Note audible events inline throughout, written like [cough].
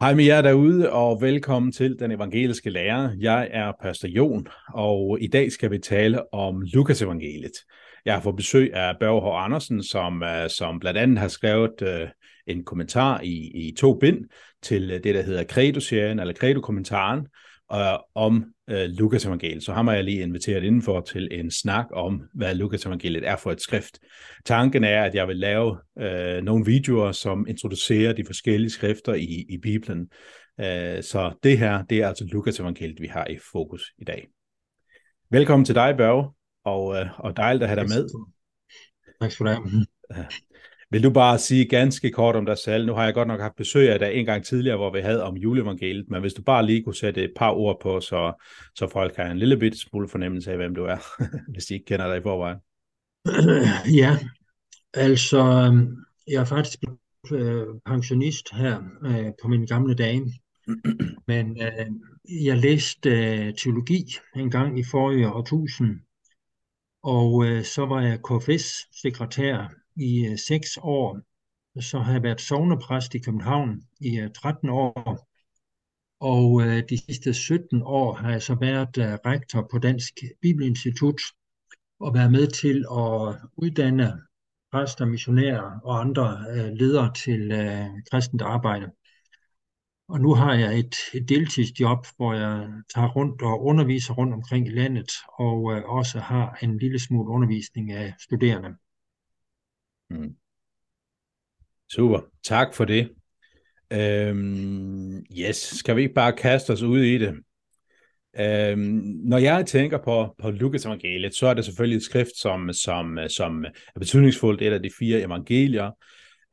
Hej med jer derude, og velkommen til Den Evangeliske Lærer. Jeg er Pastor Jon, og i dag skal vi tale om Lukas Evangeliet. Jeg har fået besøg af Børge H. Andersen, som, øh, som blandt andet har skrevet øh, en kommentar i, i to bind til øh, det, der hedder Credo-serien, eller Credo-kommentaren, uh, om uh, Lukas Evangeliet. Så ham har jeg lige inviteret indenfor til en snak om, hvad Lukas Evangeliet er for et skrift. Tanken er, at jeg vil lave uh, nogle videoer, som introducerer de forskellige skrifter i, i Bibelen. Uh, så det her, det er altså Lukas Evangeliet, vi har i fokus i dag. Velkommen til dig, Børge, og, uh, og dejligt at have dig med. Tak skal du have. Vil du bare sige ganske kort om dig selv? Nu har jeg godt nok haft besøg af dig en gang tidligere, hvor vi havde om juleevangeliet, men hvis du bare lige kunne sætte et par ord på, så, så folk har en lille bit smule fornemmelse af, hvem du er, [laughs] hvis de ikke kender dig i forvejen. [clears throat] Ja, altså, jeg er faktisk øh, pensionist her øh, på mine gamle dage, [clears throat] men øh, jeg læste øh, teologi en gang i forrige årtusind, og øh, så var jeg KFS-sekretær i øh, seks år. Så har jeg været sovnepræst i København i øh, 13 år. Og øh, de sidste 17 år har jeg så været øh, rektor på Dansk Bibelinstitut og været med til at uddanne præster, missionærer og andre øh, ledere til øh, kristent arbejde. Og nu har jeg et, et deltidsjob, hvor jeg tager rundt og underviser rundt omkring i landet, og øh, også har en lille smule undervisning af studerende. Mm. Super, tak for det. Øhm, yes, skal vi ikke bare kaste os ud i det? Øhm, når jeg tænker på, på Lukas evangeliet, så er det selvfølgelig et skrift, som, som, som er betydningsfuldt, et af de fire evangelier.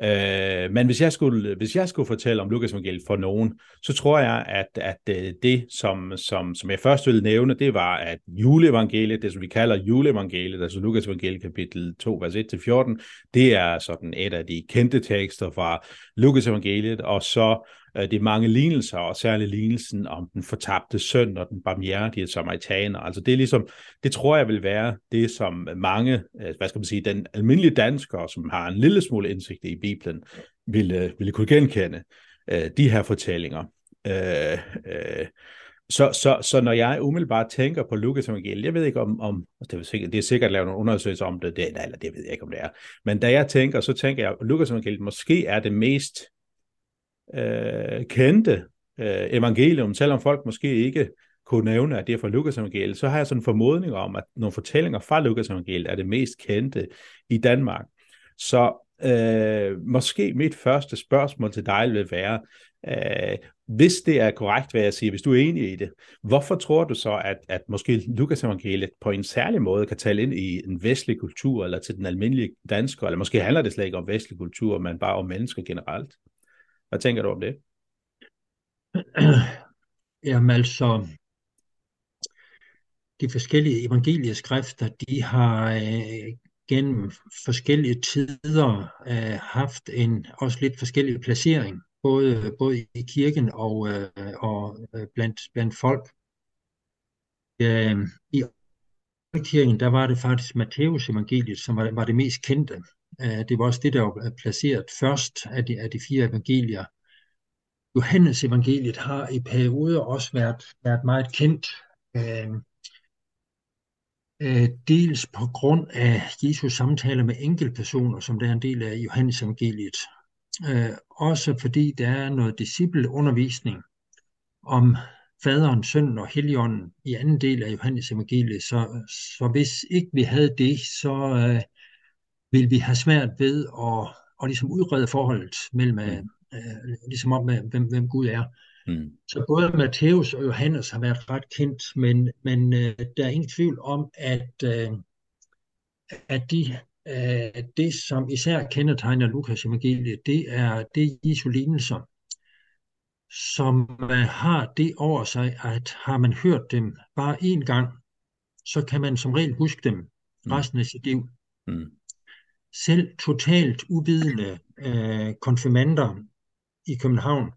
Øh, men hvis jeg, skulle, hvis jeg skulle fortælle om Lukas evangeliet for nogen, så tror jeg, at, at øh, det, som, som, som jeg først ville nævne, det var, at juleevangeliet, det som vi kalder juleevangeliet, altså Lukas evangeliet kapitel 2, vers 1-14, det er sådan et af de kendte tekster fra Lukas evangeliet, og så øh, de mange lignelser, og særligt lignelsen om den fortabte søn og den barmhjertige samaritaner. Altså det er ligesom, det tror jeg vil være det, som mange, øh, hvad skal man sige, den almindelige dansker, som har en lille smule indsigt i Bibelen, ville, øh, ville kunne genkende øh, de her fortællinger. Øh, øh, så, så, så når jeg umiddelbart tænker på Lukas evangeliet, jeg ved ikke om, om det, er sikkert, det er sikkert lavet nogle undersøgelser om det, det, eller det ved jeg ikke om det er, men da jeg tænker, så tænker jeg, at Lukas evangeliet måske er det mest øh, kendte øh, evangelium, selvom folk måske ikke kunne nævne, at det er fra Lukas evangeliet, så har jeg sådan en formodning om, at nogle fortællinger fra Lukas evangeliet er det mest kendte i Danmark. Så øh, måske mit første spørgsmål til dig vil være, øh, hvis det er korrekt, hvad jeg siger, hvis du er enig i det, hvorfor tror du så, at, at måske Lukas evangeliet på en særlig måde kan tale ind i en vestlig kultur, eller til den almindelige dansker, eller måske handler det slet ikke om vestlig kultur, men bare om mennesker generelt? Hvad tænker du om det? [clears throat] Jamen altså, de forskellige evangelieskrifter, de har øh, gennem forskellige tider øh, haft en også lidt forskellig placering, både, både i kirken og, øh, og øh, blandt, blandt folk. Øh, I kirken, der var det faktisk Matteus evangeliet, som var, var det mest kendte. Øh, det var også det, der var placeret først af de, af de fire evangelier. Johannes evangeliet har i perioder også været, været meget kendt. Øh, øh, dels på grund af Jesus samtaler med enkeltpersoner, som der er en del af Johannes evangeliet. Øh, også fordi der er noget discipleundervisning om faderen, sønnen og helligånden i anden del af Johannes evangeliet. Så, så hvis ikke vi havde det, så øh, vil vi have svært ved at, at ligesom udrede forholdet mellem, øh, øh ligesom om, øh, hvem, hvem Gud er. Mm. Så både Matthæus og Johannes har været ret kendt, men, men øh, der er ingen tvivl om, at, øh, at de, øh, det, som især kendetegner Lukas evangeliet, det er det Jesu lignelser, som øh, har det over sig, at har man hørt dem bare én gang, så kan man som regel huske dem mm. resten af sit liv. Mm selv totalt uvidende øh, konfirmander i København,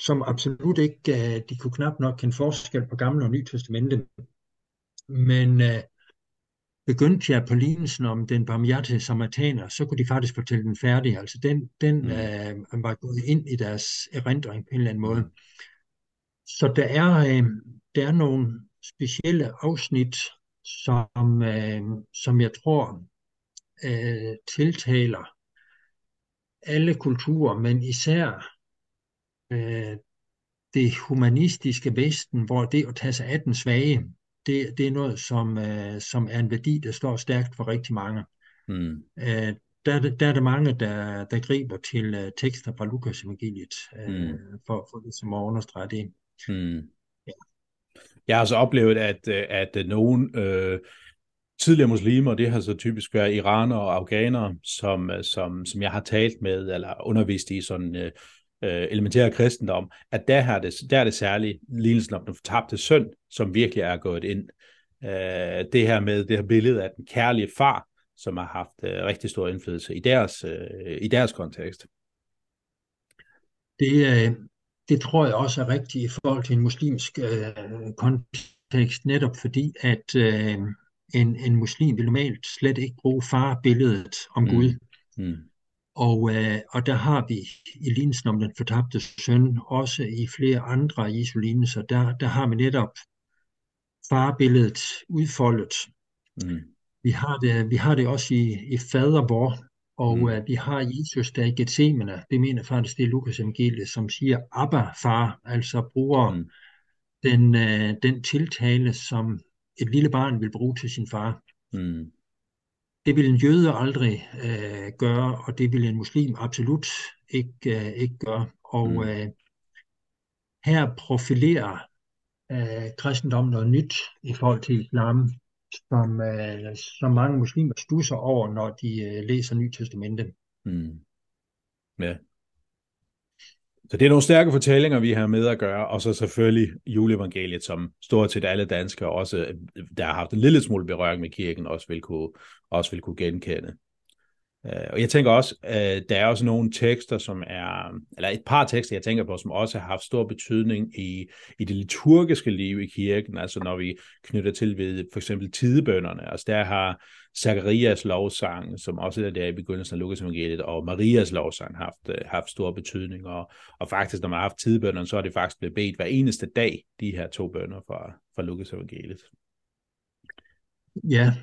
som absolut ikke, øh, de kunne knap nok kende forskel på gamle og nye testamente. Men øh, begyndte jeg på lignelsen om den barmhjertige samaritaner, så kunne de faktisk fortælle den færdig. Altså den, den mm. øh, var gået ind i deres erindring på en eller anden måde. Så der er, øh, der er nogle specielle afsnit, som, øh, som jeg tror øh, tiltaler alle kulturer, men især øh, det humanistiske Vesten, hvor det at tage sig af den svage, det, det er noget, som, øh, som er en værdi, der står stærkt for rigtig mange. Mm. Øh, der, der er der mange, der, der griber til uh, tekster fra Lukas evangeliet, uh, mm. for, for ligesom at understrege det. Mm. Ja. Jeg har så oplevet, at, at nogen øh, tidligere muslimer, det har så typisk været iranere og afghanere, som, øh, som, som jeg har talt med eller undervist i sådan øh, øh elementær kristendom, at der, har det, der er det særligt lignelsen om den fortabte søn, som virkelig er gået ind. Øh, det her med det her billede af den kærlige far, som har haft øh, rigtig stor indflydelse i deres, øh, i deres kontekst. Det, øh, det tror jeg også er rigtigt i forhold til en muslimsk øh, kontekst, netop fordi at øh, en, en muslim vil normalt slet ikke bruge farbilledet om mm. Gud. Mm. Og, øh, og der har vi i lignelsen om den fortabte søn, også i flere andre Jesu lignelser, der, der har vi netop farbilledet udfoldet. Mm. Vi, har det, vi har det også i, i fadervor, og mm. uh, vi har Jesus der i Gethsemane, det mener faktisk det er Lukas evangeliet, som siger Abba far, altså bruger mm. den, uh, den tiltale, som et lille barn vil bruge til sin far. Mm. Det vil en jøde aldrig uh, gøre, og det vil en muslim absolut ikke, uh, ikke gøre. Og mm. uh, her profilerer uh, kristendommen noget nyt i forhold til islam, som, uh, som mange muslimer stusser over, når de uh, læser Nye Testamente. Mm. Ja. Så det er nogle stærke fortællinger, vi har med at gøre, og så selvfølgelig juleevangeliet, som stort set alle danskere, også der har haft en lille smule berøring med kirken, også vil kunne, også vil kunne genkende. Øh, og jeg tænker også, øh, der er også nogle tekster, som er, eller et par tekster, jeg tænker på, som også har haft stor betydning i, i det liturgiske liv i kirken, altså når vi knytter til ved for eksempel tidebønderne. Altså der har Zacharias lovsang, som også er der i begyndelsen af Lukas evangeliet, og Marias lovsang haft, øh, haft stor betydning. Og, og faktisk, når man har haft tidebønderne, så er det faktisk blevet bedt hver eneste dag, de her to bønder fra, fra Lukas evangeliet. Ja,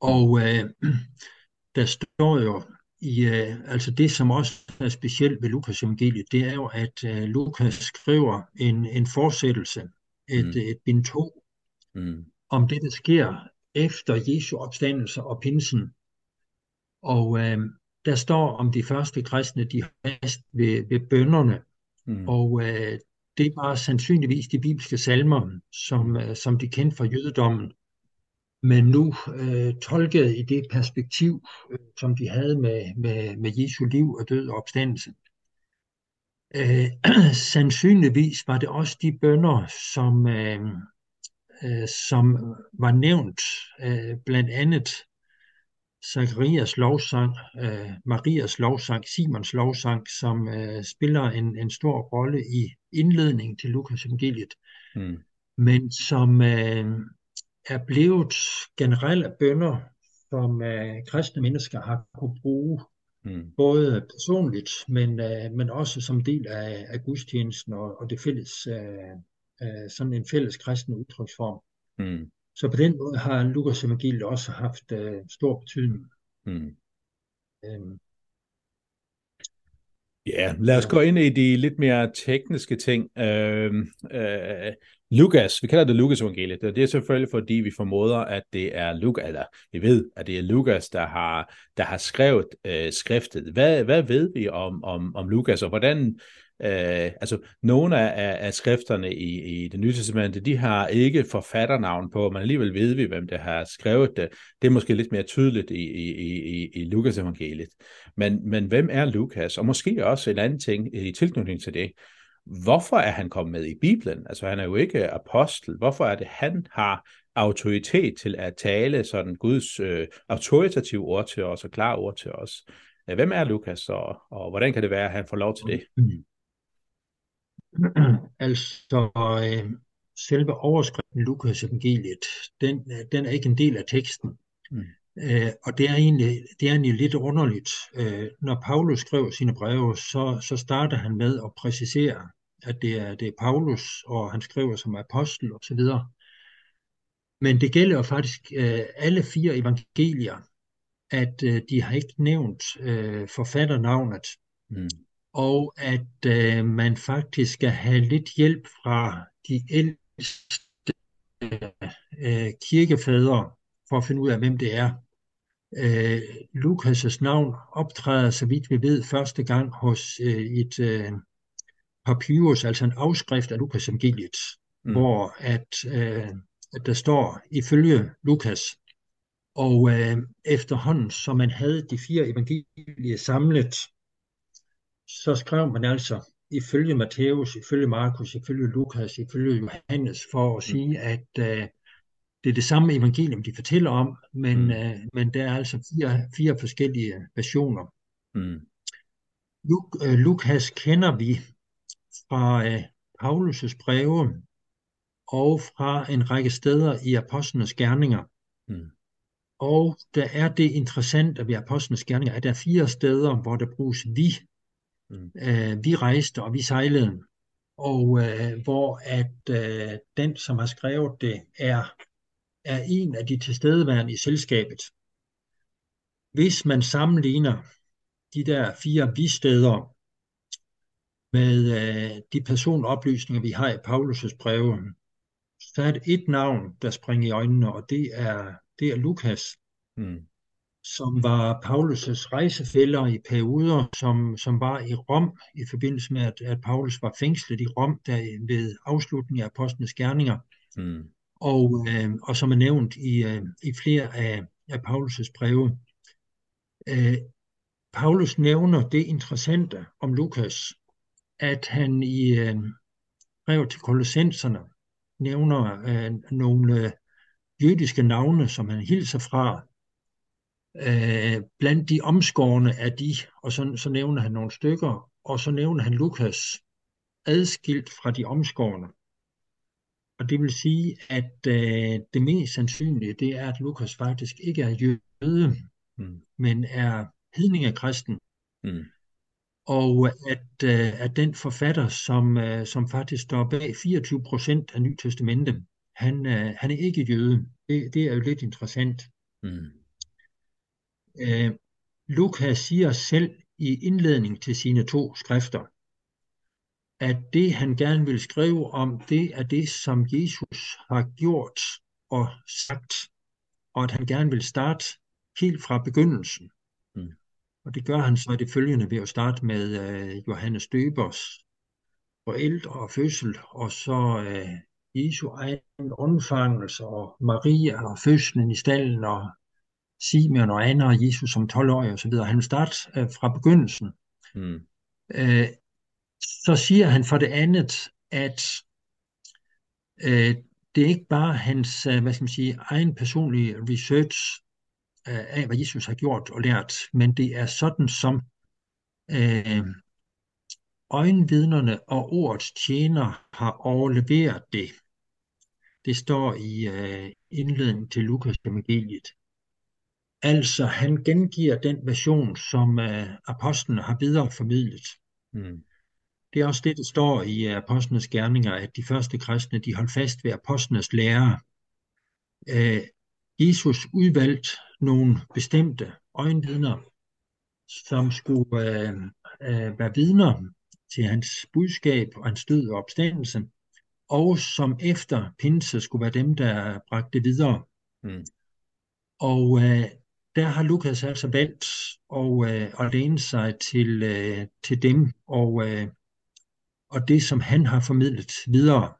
og øh, [clears throat] der står jo i, uh, altså det, som også er specielt ved Lukas evangeliet, det er jo, at uh, Lukas skriver en, en fortsættelse, et, mm. et bind 2, mm. om det, der sker efter Jesu opstandelse og pinsen. Og uh, der står om de første kristne, de fast ved, ved bønderne. Mm. Og uh, det var sandsynligvis de bibelske salmer, som, uh, som de kendte fra jødedommen men nu øh, tolket i det perspektiv, øh, som de havde med, med, med Jesu liv og død og opstandelse. Øh, [clears throat] sandsynligvis var det også de bønder, som, øh, øh, som var nævnt, øh, blandt andet Zacharias lovsang, øh, Marias lovsang, Simons lovsang, som øh, spiller en, en stor rolle i indledningen til Lukas evangeliet, mm. men som øh, er blevet generelle bønder, som kristne mennesker har kunne bruge, mm. både personligt, men, men også som del af, af gudstjenesten og, og det fælles, uh, sådan en fælles kristen udtryksform. Mm. Så på den måde har Lukas evangeliet også haft uh, stor betydning. Mm. Um, Ja, lad os gå ind i de lidt mere tekniske ting. Øh, øh, Lukas, vi kalder det Lukas evangeliet. Det er selvfølgelig fordi, vi formoder, at det er Lukas, eller vi ved, at det er Lukas, der har, der har skrevet øh, skriftet. Hvad, hvad ved vi om, om, om Lukas, og hvordan, Øh, altså, nogle af, af skrifterne i, i det nye testamente, de har ikke forfatternavn på, men alligevel ved vi, hvem der har skrevet det. Det er måske lidt mere tydeligt i, i, i, i Lukas evangeliet. Men, men hvem er Lukas? Og måske også en anden ting i tilknytning til det. Hvorfor er han kommet med i Bibelen? Altså, han er jo ikke apostel. Hvorfor er det, han har autoritet til at tale sådan Guds øh, autoritative ord til os og klare ord til os? Øh, hvem er Lukas, og, og hvordan kan det være, at han får lov til det? Mm. Altså, øh, selve overskriften Lukas evangeliet, den, den er ikke en del af teksten. Mm. Øh, og det er, egentlig, det er egentlig lidt underligt. Øh, når Paulus skrev sine breve, så, så starter han med at præcisere, at det er, det er Paulus, og han skriver som apostel osv. Men det gælder jo faktisk øh, alle fire evangelier, at øh, de har ikke nævnt øh, forfatternavnet, mm. Og at øh, man faktisk skal have lidt hjælp fra de ældste øh, kirkefædre for at finde ud af, hvem det er. Øh, Lukas' navn optræder, så vidt vi ved, første gang hos øh, et øh, papyrus, altså en afskrift af Lukas evangeliet, mm. hvor at, øh, at der står ifølge Lukas, og øh, efterhånden, som man havde de fire evangelier samlet, så skrev man altså ifølge Matthæus, ifølge Markus, ifølge Lukas, ifølge Johannes, for at sige, at øh, det er det samme evangelium, de fortæller om, men, mm. øh, men der er altså fire, fire forskellige versioner. Mm. Luk, øh, Lukas kender vi fra øh, Paulus' breve og fra en række steder i Apostlenes Gerninger. Mm. Og der er det interessante ved Apostlenes Gerninger, at der er fire steder, hvor der bruges vi. Mm. Øh, vi rejste, og vi sejlede. Og øh, hvor at øh, den, som har skrevet det, er er en af de tilstedeværende i selskabet. Hvis man sammenligner de der fire bisteder med øh, de personoplysninger, vi har i Paulus' breve, så er det et navn, der springer i øjnene, og det er, det er Lukas, mm som var Paulus' rejsefælder i perioder, som, som var i Rom i forbindelse med, at, at Paulus var fængslet i Rom der ved afslutningen af apostlenes gerninger. Mm og, øh, og som er nævnt i, øh, i flere af, af Paulus' breve. Øh, Paulus nævner det interessante om Lukas, at han i øh, brevet til kolossenserne nævner øh, nogle øh, jødiske navne, som han hilser fra. Øh, blandt de omskårne af de, og så, så nævner han nogle stykker, og så nævner han Lukas adskilt fra de omskårne. Og det vil sige, at øh, det mest sandsynlige, det er, at Lukas faktisk ikke er jøde, mm. men er hedningekristen. Mm. Og at, øh, at den forfatter, som, øh, som faktisk står bag 24 procent af Nyt Testamentet, han, øh, han er ikke jøde. Det, det er jo lidt interessant. Mm. Øh, Lukas siger selv i indledning til sine to skrifter, at det, han gerne vil skrive om, det er det, som Jesus har gjort og sagt, og at han gerne vil starte helt fra begyndelsen. Mm. Og det gør han så i det følgende ved at starte med uh, Johannes Døbers forældre og fødsel, og så uh, Jesu egen undfangelse, og Maria og fødslen i stallen, og Simeon og Anna og Jesus som 12-årig osv. Han vil starte uh, fra begyndelsen. Mm. Uh, så siger han for det andet, at øh, det er ikke bare hans øh, hvad skal man sige, egen personlige research øh, af, hvad Jesus har gjort og lært, men det er sådan som øh, øjenvidnerne og ordets tjener har overleveret det. Det står i øh, indledningen til Lukas evangeliet. Altså, han gengiver den version, som øh, apostlene har videreformidlet. Mm. Det er også det, der står i apostlenes gerninger, at de første kristne, de holdt fast ved apostlenes lære. Øh, Jesus udvalgt nogle bestemte øjenvidner, som skulle øh, øh, være vidner til hans budskab og hans død og opstandelse, og som efter pinse skulle være dem, der bragte det videre. Mm. Og øh, der har Lukas altså valgt at, øh, at læne sig til, øh, til dem, og øh, og det, som han har formidlet videre,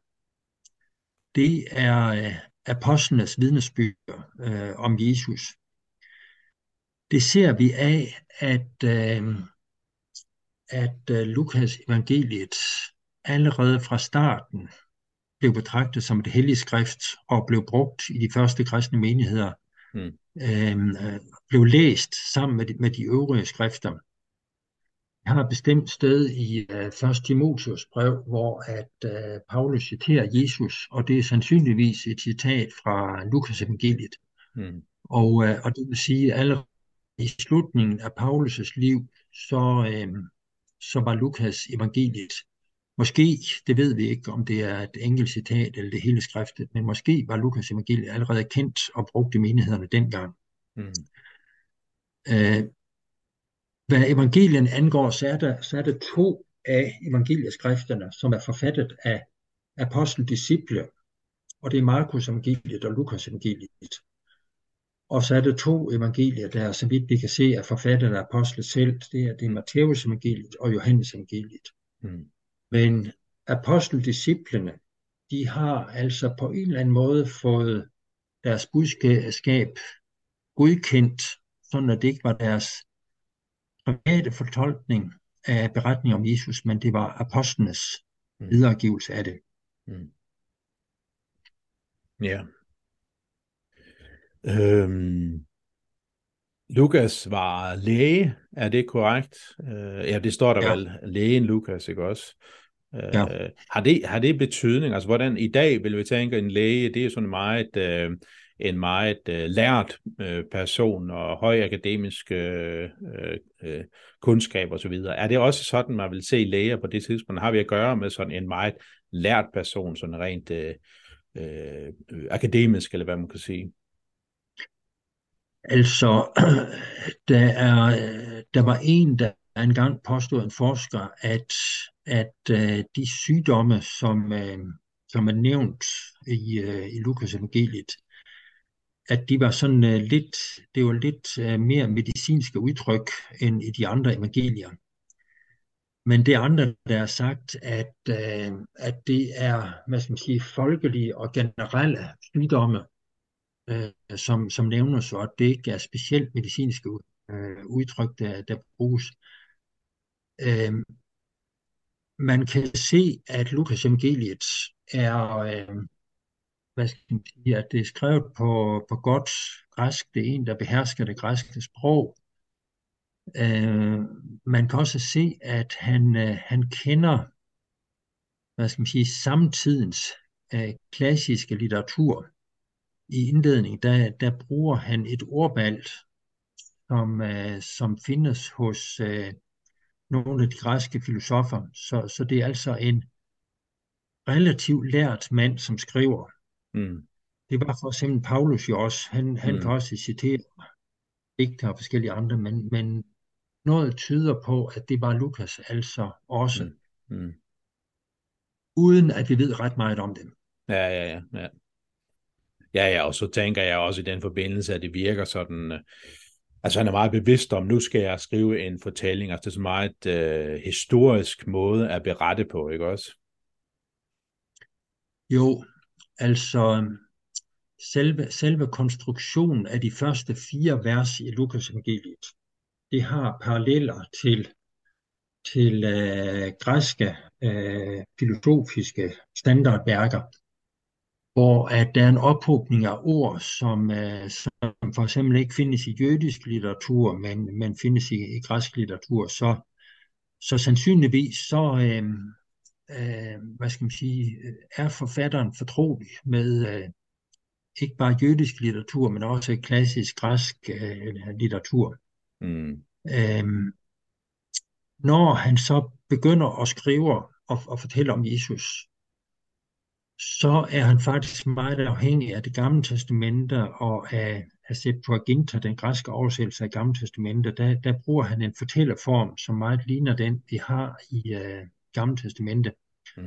det er øh, apostlenes vidnesbyrd øh, om Jesus. Det ser vi af, at, øh, at øh, Lukas evangeliet allerede fra starten blev betragtet som et helligt skrift og blev brugt i de første kristne menigheder, mm. øh, øh blev læst sammen med de, med de øvrige skrifter har et bestemt sted i uh, 1. Timotheus brev, hvor at uh, Paulus citerer Jesus, og det er sandsynligvis et citat fra Lukas evangeliet. Mm. Og, øh, og det vil sige, at allerede i slutningen af Paulus' liv, så, øh, så var Lukas evangeliet Måske, det ved vi ikke, om det er et enkelt citat eller det hele skriftet, men måske var Lukas evangeliet allerede kendt og brugt i menighederne dengang. Mm. Øh, hvad evangelien angår, så er, der, så er der to af evangelieskrifterne, som er forfattet af aposteldisciple, og det er Markus evangeliet og Lukas evangeliet. Og så er der to evangelier, der så vidt vi kan se er forfattet af apostlet selv. Det er, det er Matthæus evangeliet og Johannes evangeliet. Mm. Men aposteldisciplene, de har altså på en eller anden måde fået deres budskab godkendt, sådan at det ikke var deres private fortolkning af beretningen om Jesus, men det var apostlenes mm. videregivelse af det. Mm. Ja. Øhm, Lukas var læge, er det korrekt? Øh, ja, det står der ja. vel, lægen Lukas, ikke også? Ja. Øh, har, det, har det betydning? Altså, hvordan i dag vil vi tænke, en læge, det er sådan meget, øh, en meget øh, lært øh, person og høj akademisk øh, øh, kundskab osv. Er det også sådan, man vil se læger på det tidspunkt? Har vi at gøre med sådan en meget lært person, sådan rent øh, øh, akademisk, eller hvad man kan sige? Altså, [clears throat] der, er, der var en, der engang påstod en forsker, at, at øh, de sygdomme, som, øh, som er nævnt i, øh, i Lukas evangeliet, at de var sådan øh, lidt, det var lidt øh, mere medicinske udtryk end i de andre evangelier. Men det andre, der er sagt, at, øh, at det er, hvad skal man sige, folkelige og generelle sygdomme, øh, som, som nævnes, og at det ikke er specielt medicinske øh, udtryk, der, der bruges. Øh, man kan se, at Lukas evangeliet er, øh, hvad skal man sige, at det er skrevet på, på godt græsk. Det er en, der behersker det græske sprog. Øh, man kan også se, at han, øh, han kender, hvad skal man sige, samtidens øh, klassiske litteratur. I indledningen, der, der bruger han et ordvalg, som, øh, som findes hos øh, nogle af de græske filosofer. Så, så det er altså en relativt lært mand, som skriver. Mm. Det var for eksempel Paulus jo også. Han, han mm. kan også citere digter og forskellige andre, men, men noget tyder på, at det var Lukas altså også. Mm. Mm. Uden at vi ved ret meget om dem. Ja, ja, ja. Ja, ja, ja og så tænker jeg også i den forbindelse, at det virker sådan... Øh Altså han er meget bevidst om, nu skal jeg skrive en fortælling, altså det er så meget øh, historisk måde at berette på, ikke også? Jo, altså selve, selve konstruktionen af de første fire vers i Lukas evangeliet, det har paralleller til, til øh, græske øh, filosofiske standardværker hvor at der er en ophobning af ord, som, uh, som for eksempel ikke findes i jødisk litteratur, men, men findes i, i græsk litteratur, så, så sandsynligvis så, uh, uh, hvad skal man sige, er forfatteren fortrolig med uh, ikke bare jødisk litteratur, men også klassisk græsk uh, litteratur. Mm. Uh, når han så begynder at skrive og, og fortælle om Jesus, så er han faktisk meget afhængig af det gamle testamente og af, af Septuaginta, den græske oversættelse af gamle testamente. Der, der bruger han en fortællerform, som meget ligner den, vi har i uh, gamle testamente. Mm.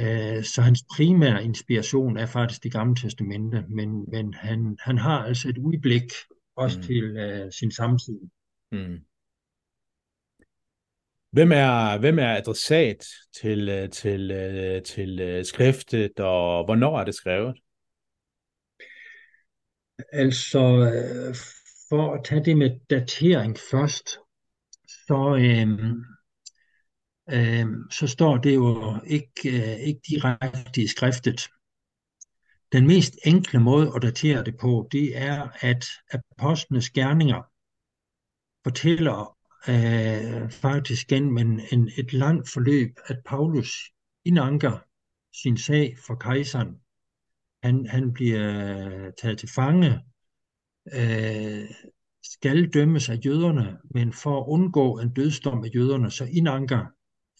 Uh, så hans primære inspiration er faktisk det gamle testamente, men, men han, han har altså et udblik også mm. til uh, sin samtid. Mm. Hvem er, hvem er adressat til, øh, til, øh, til, til skriftet, og hvornår er det skrevet? Altså, for at tage det med datering først, så, øhm, øhm, så står det jo ikke, øh, ikke direkte i skriftet. Den mest enkle måde at datere det på, det er, at apostlenes gerninger fortæller øh, faktisk gennem en, en, et langt forløb, at Paulus indanker sin sag for kejseren. Han, han bliver taget til fange, øh, skal dømmes af jøderne, men for at undgå en dødsdom af jøderne, så indanker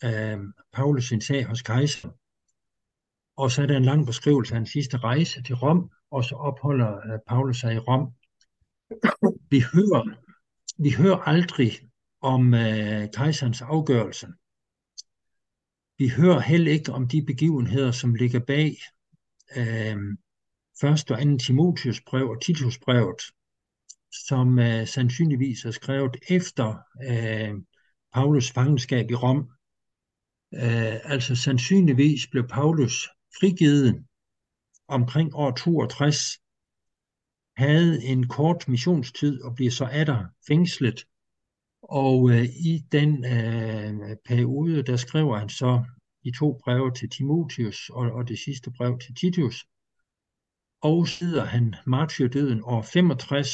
øh, Paulus sin sag hos kejseren. Og så er der en lang beskrivelse af hans sidste rejse til Rom, og så opholder øh, Paulus sig i Rom. Vi hører, vi hører aldrig om øh, kejserens afgørelse. Vi hører heller ikke om de begivenheder, som ligger bag øh, 1. og 2. Timotius brev og Titus brevet, som øh, sandsynligvis er skrevet efter øh, Paulus fangenskab i Rom. Øh, altså sandsynligvis blev Paulus frigivet omkring år 62, havde en kort missionstid og blev så atter fængslet. Og øh, i den øh, periode, der skriver han så de to breve til Timotius og, og det sidste brev til Titus. Og sidder han martyrdøden år 65,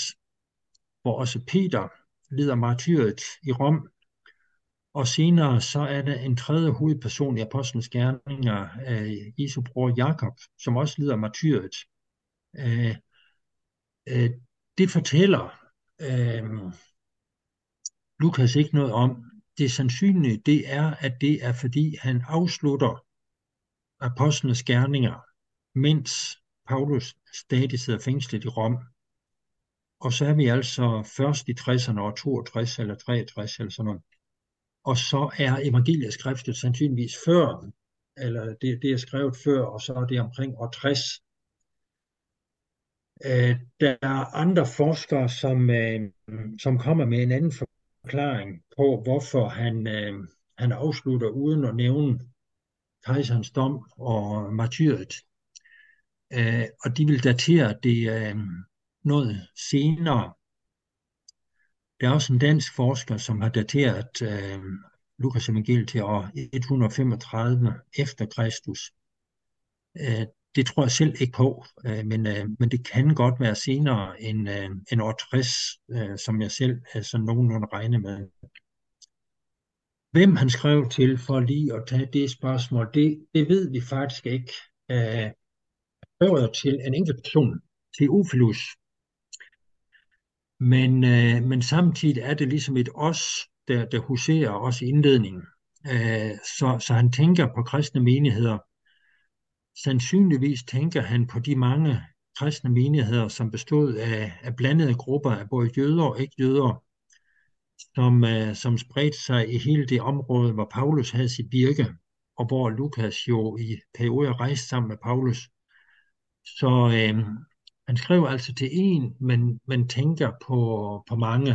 hvor også Peter lider martyret i Rom. Og senere så er der en tredje hovedperson i Apostlenes Gerninger, øh, Jesu bror Jakob, som også lider martyret. Øh, øh, det fortæller øh, Lukas ikke noget om. Det sandsynlige det er, at det er fordi han afslutter Apostlenes Gerninger, mens Paulus stadig sidder fængslet i Rom. Og så er vi altså først i 60'erne og 62 eller 63 eller sådan noget. Og så er evangeliet skriftet sandsynligvis før, eller det, det er skrevet før, og så er det omkring år 60. Øh, der er andre forskere, som, øh, som kommer med en anden forklaring på, hvorfor han, øh, han afslutter uden at nævne kejserens dom og martyret. Øh, og de vil datere det øh, noget senere. Der er også en dansk forsker, som har dateret øh, Lukas evangeliet til år 135 efter Kristus. Øh, det tror jeg selv ikke på, øh, men, øh, men det kan godt være senere end, øh, end år 60, øh, som jeg selv øh, sådan nogenlunde regner med. Hvem han skrev til for lige at tage det spørgsmål, det, det ved vi faktisk ikke. Øh, skrev til en enkelt person, til Ophelus. Men, øh, men samtidig er det ligesom et os, der, der huserer også i indledningen. Øh, så, så han tænker på kristne menigheder. Sandsynligvis tænker han på de mange kristne menigheder, som bestod af, af blandede grupper af både jøder og ikke-jøder, som, uh, som spredte sig i hele det område, hvor Paulus havde sit virke, og hvor Lukas jo i perioder rejste sammen med Paulus. Så uh, han skriver altså til en, men, men tænker på, på mange.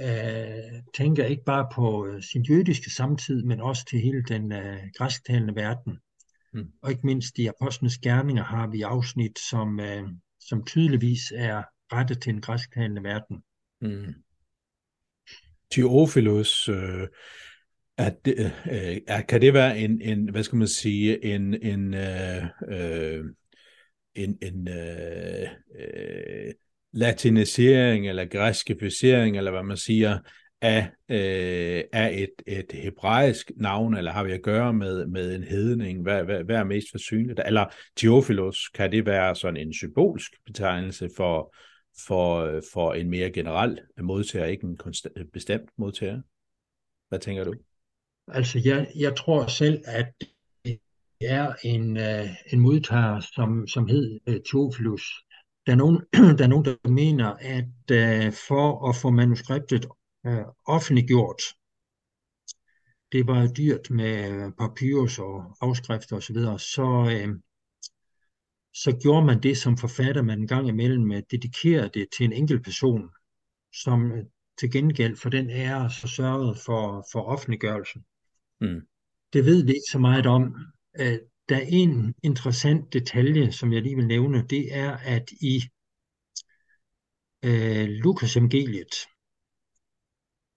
Uh, tænker ikke bare på sin jødiske samtid, men også til hele den uh, græsktalende verden. Mm. Og ikke mindst i Apostlenes Gerninger har vi afsnit, som, øh, som tydeligvis er rettet til den græsktalende verden. Mm. Theophilus, øh, at det, øh, kan det være en, en, hvad skal man sige, en, en øh, øh, en, en øh, øh, latinisering eller græskificering, eller hvad man siger, af, øh, af et, et hebraisk navn, eller har vi at gøre med, med en hedning? Hvad, hvad, hvad er mest forsynligt? Eller Theophilus, kan det være sådan en symbolsk betegnelse for, for, for en mere generel modtager, ikke en konstant, bestemt modtager? Hvad tænker du? Altså, jeg, jeg tror selv, at er en, uh, en modtager, som, som hed uh, Theophilus. Der er, nogen, [clears throat] der er nogen, der mener, at uh, for at få manuskriptet uh, offentliggjort, det var dyrt med papyrus og afskrifter osv., så, videre, så, uh, så gjorde man det som forfatter, man en gang imellem dedikerede det til en enkelt person, som til gengæld for den ære så sørgede for, for offentliggørelsen. Mm. Det ved vi ikke så meget om, Øh, der er en interessant detalje, som jeg lige vil nævne, det er, at i øh, Lukas evangeliet,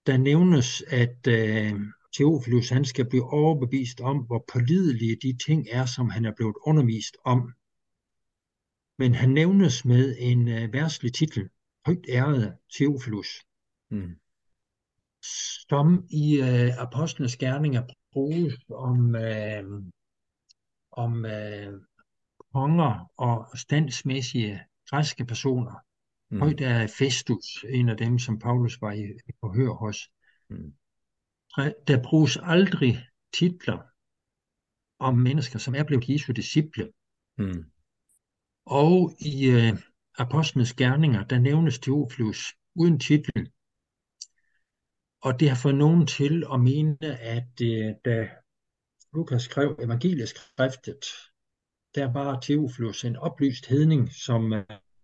der nævnes, at øh, Theophilus han skal blive overbevist om, hvor pålidelige de ting er, som han er blevet undervist om. Men han nævnes med en øh, værslig titel, højt ærede Theophilus, mm. som i øh, apostlenes gerninger bruges om øh, om øh, konger og standsmæssige græske personer. Mm. Højt er Festus, en af dem, som Paulus var i, forhør hos. Mm. Der bruges aldrig titler om mennesker, som er blevet Jesu disciple. Mm. Og i øh, Apostlenes Gerninger, der nævnes Theophilus uden titel. Og det har fået nogen til at mene, at øh, da Lukas skrev evangelieskriftet, der var Theophilus en oplyst hedning, som,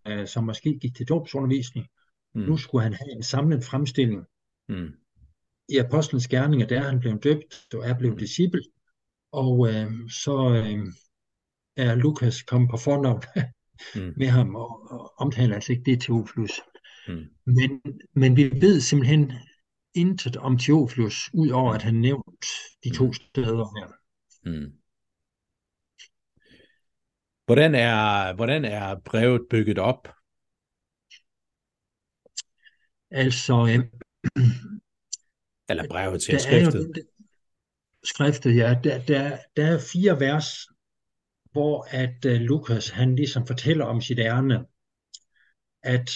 øh, som måske gik til dåbsundervisning. Mm. Nu skulle han have en samlet fremstilling. Mm. I Apostlenes Gerninger, der er han blevet døbt og er blevet mm. disciple. Og øh, så øh, er Lukas kommet på fornavn mm. [laughs] med ham og, og omtaler altså ikke det Teofilus. Mm. Men, men vi ved simpelthen intet om Teofilus, udover at han nævnt de to mm. steder her. Mm. Hvordan er, hvordan er brevet bygget op? Altså, øh, eller brevet til skriftet. Jo, skriftet, ja, der, der, der er fire vers, hvor at uh, Lukas han ligesom fortæller om sit ærne, at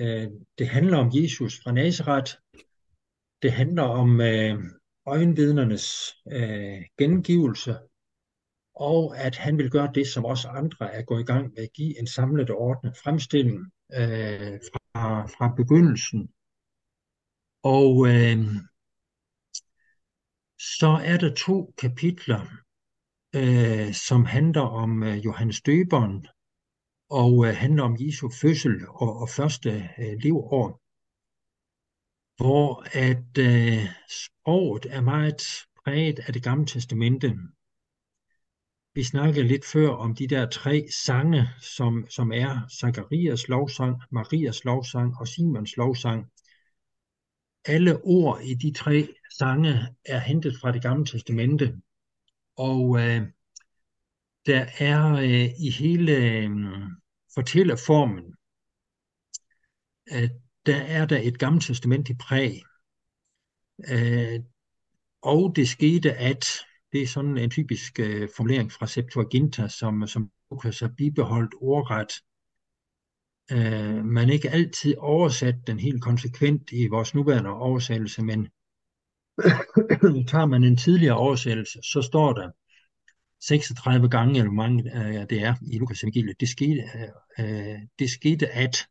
uh, det handler om Jesus fra Nazareth, det handler om uh, øjenvidnernes uh, gengivelse, og at han vil gøre det, som også andre er gået i gang med at give en samlet og ordnet fremstilling øh, fra, fra begyndelsen. Og øh, så er der to kapitler, øh, som handler om øh, Johannes Døberen og øh, handler om Jesu fødsel og, og første øh, leveår, hvor at øh, sproget er meget præget af det gamle testamente. Vi snakkede lidt før om de der tre sange, som, som er Zakarias lovsang, Marias lovsang og Simons lovsang. Alle ord i de tre sange er hentet fra det gamle testamente. Og øh, der er øh, i hele øh, fortællerformen, øh, der er der et gammelt testament i præg. Øh, og det skete, at det er sådan en typisk øh, formulering fra Septuaginta, som, som Lukas har bibeholdt ordret. Øh, man ikke altid oversat den helt konsekvent i vores nuværende oversættelse, men [coughs] tager man en tidligere oversættelse, så står der 36 gange, eller hvor mange øh, det er i Lukas evangeliet, det skete, øh, øh, det skete at,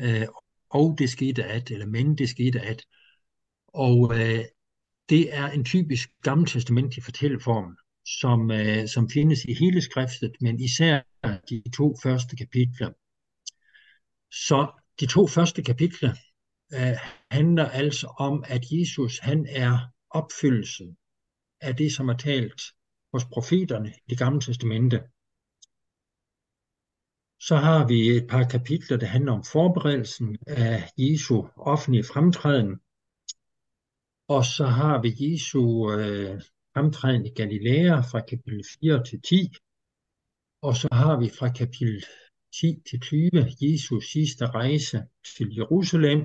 øh, og det skete at, eller men det skete at. Og øh, det er en typisk gammeltestamentlig fortælleform, som, øh, som findes i hele skriftet, men især de to første kapitler. Så de to første kapitler øh, handler altså om, at Jesus han er opfyldelsen af det, som er talt hos profeterne i det gamle testamente. Så har vi et par kapitler, der handler om forberedelsen af Jesu offentlige fremtræden. Og så har vi Jesu øh, fremtræden i Galilea fra kapitel 4 til 10. Og så har vi fra kapitel 10 til 20 Jesu sidste rejse til Jerusalem.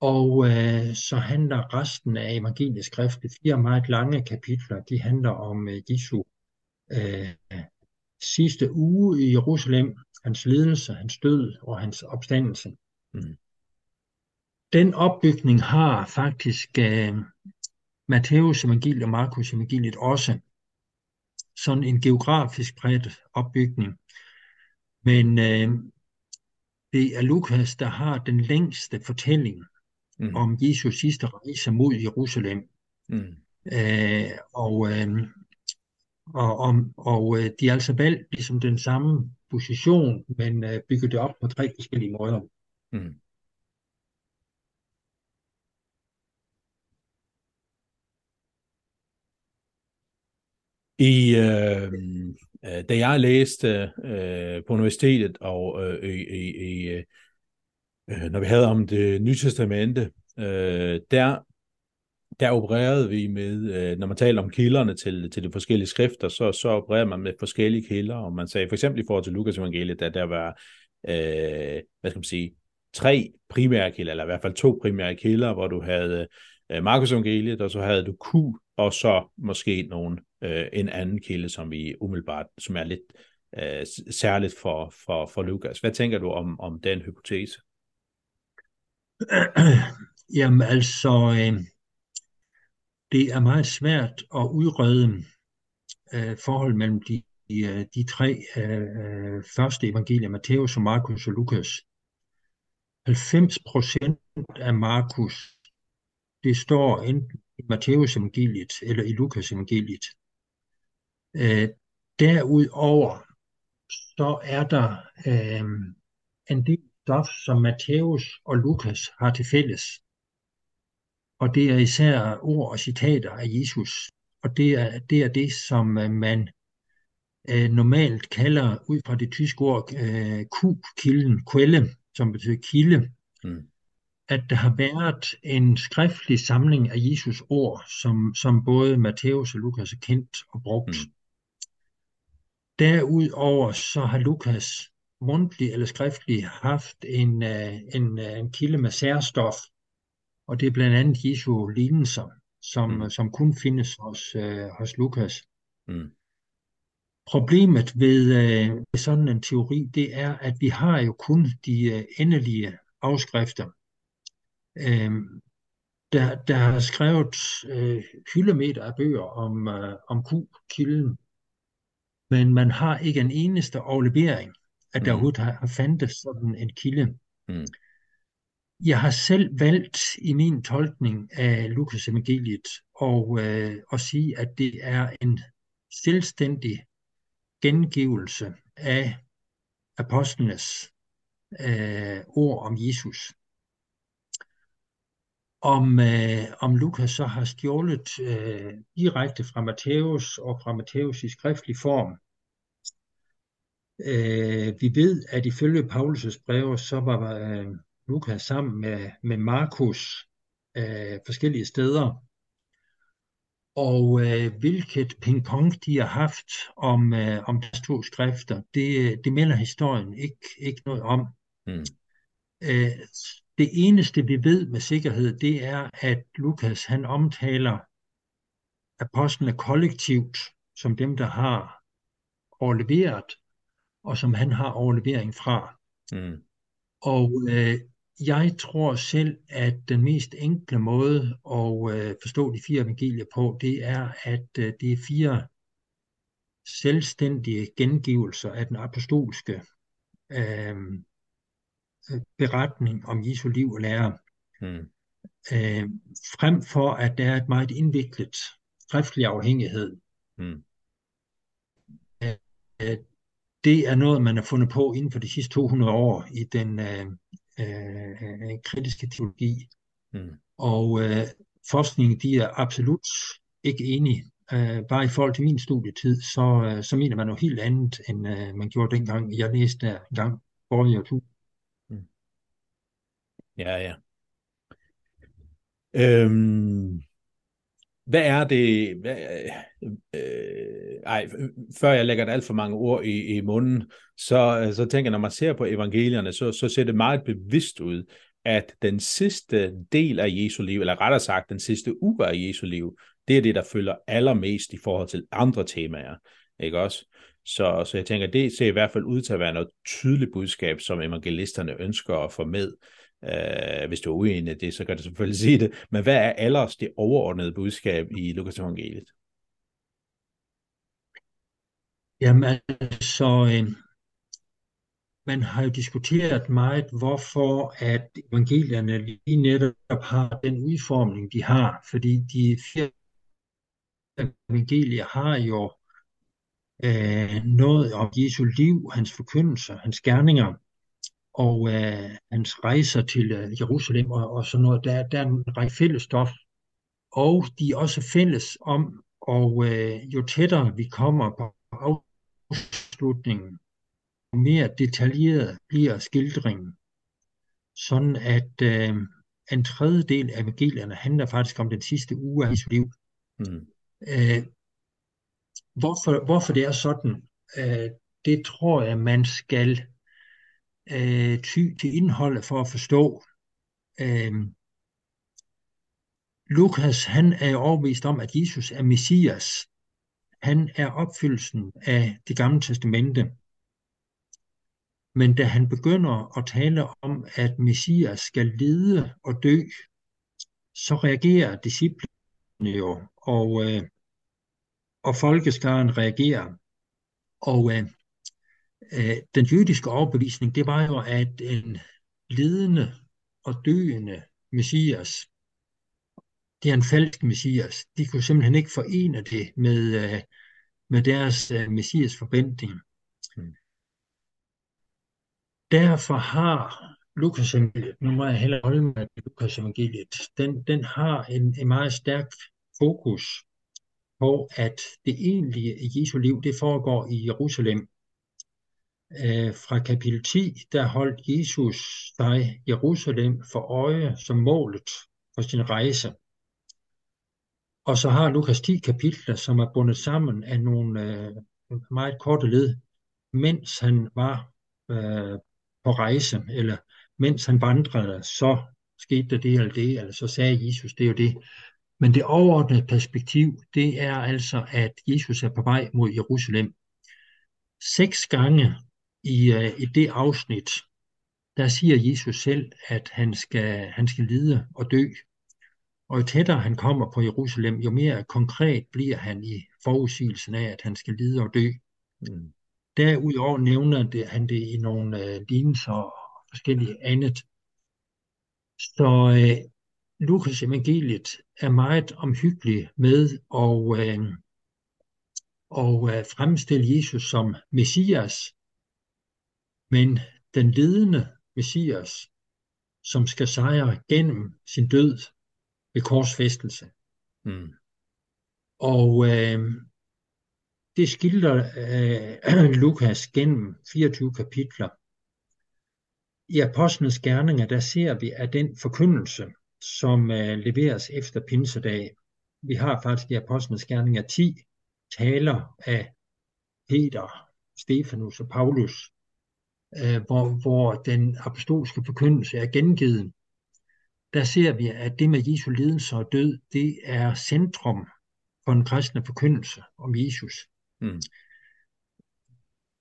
Og øh, så handler resten af evangelieskrift, de fire meget lange kapitler, de handler om øh, Jesu øh, sidste uge i Jerusalem, hans lidelse, hans død og hans opstandelse. Mm. Den opbygning har faktisk øh, Matthæus evangeliet og Markus evangeliet også. Sådan en geografisk bredt opbygning. Men øh, det er Lukas, der har den længste fortælling mm. om Jesus sidste rejse mod Jerusalem. Mm. Øh, og, øh, og, og, og øh, de er altså valgt ligesom den samme position, men øh, bygger det op på tre forskellige måder. Mm. I, øh, øh, da jeg læste øh, på universitetet og øh, i, i, øh, øh, når vi havde om det nye testamente, øh, der, der opererede vi med, øh, når man taler om kilderne til, til de forskellige skrifter, så, så opererede man med forskellige kilder, og man sagde for eksempel i forhold til Lukas evangeliet, at der var, øh, hvad skal man sige, tre primære kilder, eller i hvert fald to primære kilder, hvor du havde øh, Markus evangeliet, og så havde du Q, og så måske nogen, øh, en anden kilde, som vi umiddelbart, som er lidt øh, særligt for, for, for Lukas. Hvad tænker du om, om den hypotese? [clears throat] Jamen altså, øh, det er meget svært at udrede øh, forhold mellem de, de, øh, de tre øh, øh, første evangelier, Matthæus og Markus og Lukas. 90 procent af Markus, det står enten i Matthæus evangeliet eller i Lukas evangeliet. Øh, derudover så er der øh, en del stof, som Matthæus og Lukas har til fælles. Og det er især ord og citater af Jesus. Og det er det, er det som øh, man øh, normalt kalder, ud fra det tyske ord, øh, kilden, quelle, som betyder kilde, mm. at der har været en skriftlig samling af Jesus ord, som, som både Matthæus og Lukas er kendt og brugt. Mm. Derudover så har Lukas mundtligt eller skriftligt haft en, uh, en, uh, en kilde med særstof, og det er blandt andet Jesu lignelser, som, mm. som kun findes hos, uh, hos Lukas. Mm. Problemet ved, uh, ved sådan en teori, det er, at vi har jo kun de uh, endelige afskrifter. Uh, der, der har skrevet uh, hyldemeter af bøger om, uh, om Q-kilden, men man har ikke en eneste aflevering, at der mm. overhovedet har, har fandtes sådan en kilde. Mm. Jeg har selv valgt i min tolkning af Lukas evangeliet og, øh, at sige, at det er en selvstændig gengivelse af apostlenes øh, ord om Jesus. Om, øh, om Lukas så har stjålet øh, direkte fra Matthæus og fra Matthæus i skriftlig form, Øh, vi ved, at ifølge Paulus' breve, så var øh, Lukas sammen med, med Markus øh, forskellige steder. Og øh, hvilket pingpong de har haft om, øh, om de to skrifter, det, det melder historien ikke, ikke noget om. Mm. Øh, det eneste, vi ved med sikkerhed, det er, at Lukas han omtaler apostlene kollektivt som dem, der har overleveret og som han har overlevering fra. Mm. Og øh, jeg tror selv, at den mest enkle måde at øh, forstå de fire evangelier på, det er, at øh, det er fire selvstændige gengivelser af den apostolske øh, beretning om Jesu liv og lære. Mm. Øh, frem for at der er et meget indviklet skriftlig afhængighed. Mm. Øh, det er noget, man har fundet på inden for de sidste 200 år i den øh, øh, kritiske teologi. Mm. Og øh, forskningen, de er absolut ikke enige. Øh, bare i forhold til min studietid, så, øh, så mener man noget helt andet, end øh, man gjorde dengang. Jeg læste der en gang forrige to. Ja, ja. Øhm, hvad er det, hvad, øh, øh, ej, før jeg lægger alt for mange ord i, i munden, så, øh, så tænker jeg, når man ser på evangelierne, så, så ser det meget bevidst ud, at den sidste del af Jesu liv, eller rettere sagt den sidste uge af Jesu liv, det er det, der følger allermest i forhold til andre temaer. Ikke også? Så, så jeg tænker, det ser i hvert fald ud til at være noget tydeligt budskab, som evangelisterne ønsker at få med. Uh, hvis du er uenig i det, så kan du selvfølgelig [laughs] sige det. Men hvad er ellers det overordnede budskab i Lukas evangeliet? Jamen altså, øh, man har jo diskuteret meget, hvorfor at evangelierne lige netop har den udformning, de har. Fordi de fire evangelier har jo øh, noget om Jesu liv, hans forkyndelse, hans gerninger, og øh, hans rejser til øh, Jerusalem og, og sådan noget. Der, der er en række fælles stof. Og de er også fælles om, og øh, jo tættere vi kommer på afslutningen, jo mere detaljeret bliver skildringen. Sådan at øh, en tredjedel af evangelierne handler faktisk om den sidste uge af Jesu liv. Mm. Øh, hvorfor, hvorfor det er sådan, øh, det tror jeg, man skal øh, ty til indholdet for at forstå. Øh, Lukas han er overbevist om, at Jesus er Messias. Han er opfyldelsen af det gamle testamente. Men da han begynder at tale om, at Messias skal lide og dø, så reagerer disciplene jo, og, øh, og folkeskaren reagerer. Og øh, den jødiske overbevisning, det var jo, at en lidende og døende messias, det er en falsk messias. De kunne simpelthen ikke forene det med, øh, med deres øh, messias forventning. Hmm. Derfor har Lukas evangeliet, nu må jeg hellere holde mig til Lukas evangeliet, den, den har en, en meget stærk fokus på, at det egentlige Jesu liv, det foregår i Jerusalem. Øh, fra kapitel 10, der holdt Jesus sig Jerusalem for øje som målet for sin rejse. Og så har Lukas 10 kapitler, som er bundet sammen af nogle øh, meget korte led, mens han var øh, på rejse, eller mens han vandrede, så skete der det eller det, eller så sagde Jesus, det er jo det. Men det overordnede perspektiv, det er altså, at Jesus er på vej mod Jerusalem. Seks gange i, uh, i det afsnit, der siger Jesus selv, at han skal, han skal lide og dø. Og jo tættere han kommer på Jerusalem, jo mere konkret bliver han i forudsigelsen af, at han skal lide og dø. Mm. Derudover nævner det, han det i nogle uh, lignelser og forskellige andet. Så uh, Lukas evangeliet er meget omhyggelig med at, uh, og, uh, fremstille Jesus som Messias, men den ledende Messias, som skal sejre gennem sin død ved korsfæstelse. Mm. Og øh, det skildrer øh, [clears throat] Lukas gennem 24 kapitler. I Apostlenes Gerninger, der ser vi, at den forkyndelse, som øh, leveres efter pinsedag, vi har faktisk i Apostlenes Gerninger 10 taler af Peter, Stefanus og Paulus, øh, hvor, hvor den apostolske forkyndelse er gengivet, der ser vi, at det med Jesu lidelse og død, det er centrum for en kristne forkyndelse om Jesus. Mm.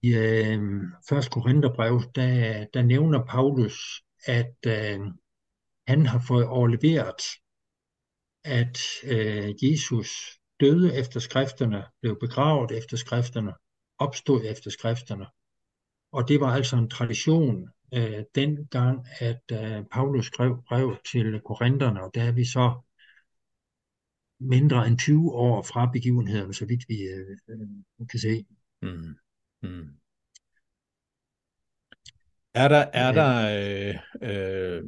I øh, 1. Korintherbrev, der, der nævner Paulus, at øh, han har fået overleveret, at øh, Jesus døde efter skrifterne, blev begravet efter skrifterne, opstod efter skrifterne, og det var altså en tradition øh, dengang, at øh, Paulus skrev brev til korinterne, og der er vi så mindre end 20 år fra begivenheden, så vidt vi øh, øh, kan se. Mm. Mm. Er der, er der øh, øh,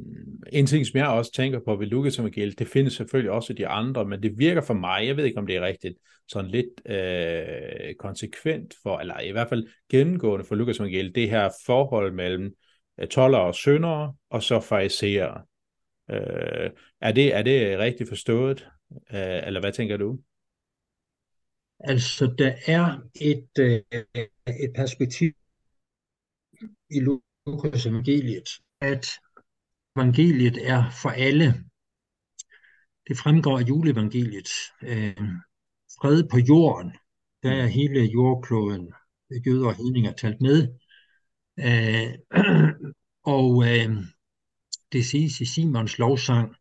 en ting, som jeg også tænker på ved Lukas evangeliet, det findes selvfølgelig også de andre, men det virker for mig, jeg ved ikke om det er rigtigt, sådan lidt øh, konsekvent for, eller i hvert fald gennemgående for Lukas evangeliet, det her forhold mellem øh, toller og syndere, og så fariserer. Øh, er, det, er det rigtigt forstået, øh, eller hvad tænker du? Altså, der er et, øh, et perspektiv i Lukas Lukas evangeliet, at evangeliet er for alle. Det fremgår af juleevangeliet. Øh, fred på jorden, der er hele jordkloden, jøder og hedninger talt med. Øh, [clears throat] og øh, det siges i Simons lovsang,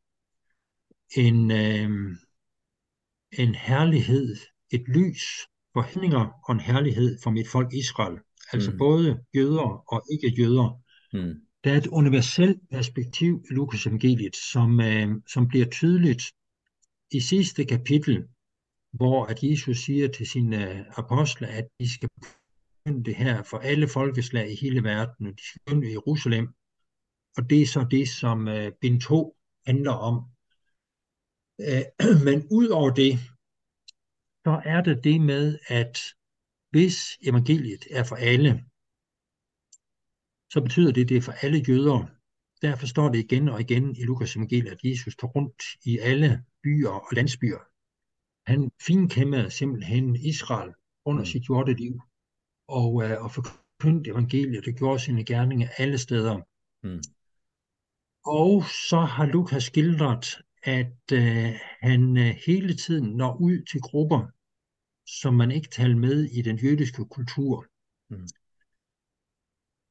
en, øh, en herlighed, et lys for hedninger og en herlighed for mit folk Israel altså mm. både jøder og ikke jøder. Mm. Der er et universelt perspektiv i Lukas evangeliet, som, øh, som bliver tydeligt i sidste kapitel, hvor at Jesus siger til sine apostle, at de skal begynde det her for alle folkeslag i hele verden, og de skal begynde i Jerusalem. Og det er så det, som øh, bind 2 handler om. Øh, [clears throat] men ud over det, så er det det med, at hvis evangeliet er for alle, så betyder det, at det er for alle jøder. Derfor står det igen og igen i Lukas evangeliet, at Jesus tog rundt i alle byer og landsbyer. Han finkæmmede simpelthen Israel under mm. sit jordeliv og, øh, og forkyndte evangeliet og gjorde sine gerninger alle steder. Mm. Og så har Lukas skildret, at øh, han øh, hele tiden når ud til grupper, som man ikke talte med i den jødiske kultur. Mm.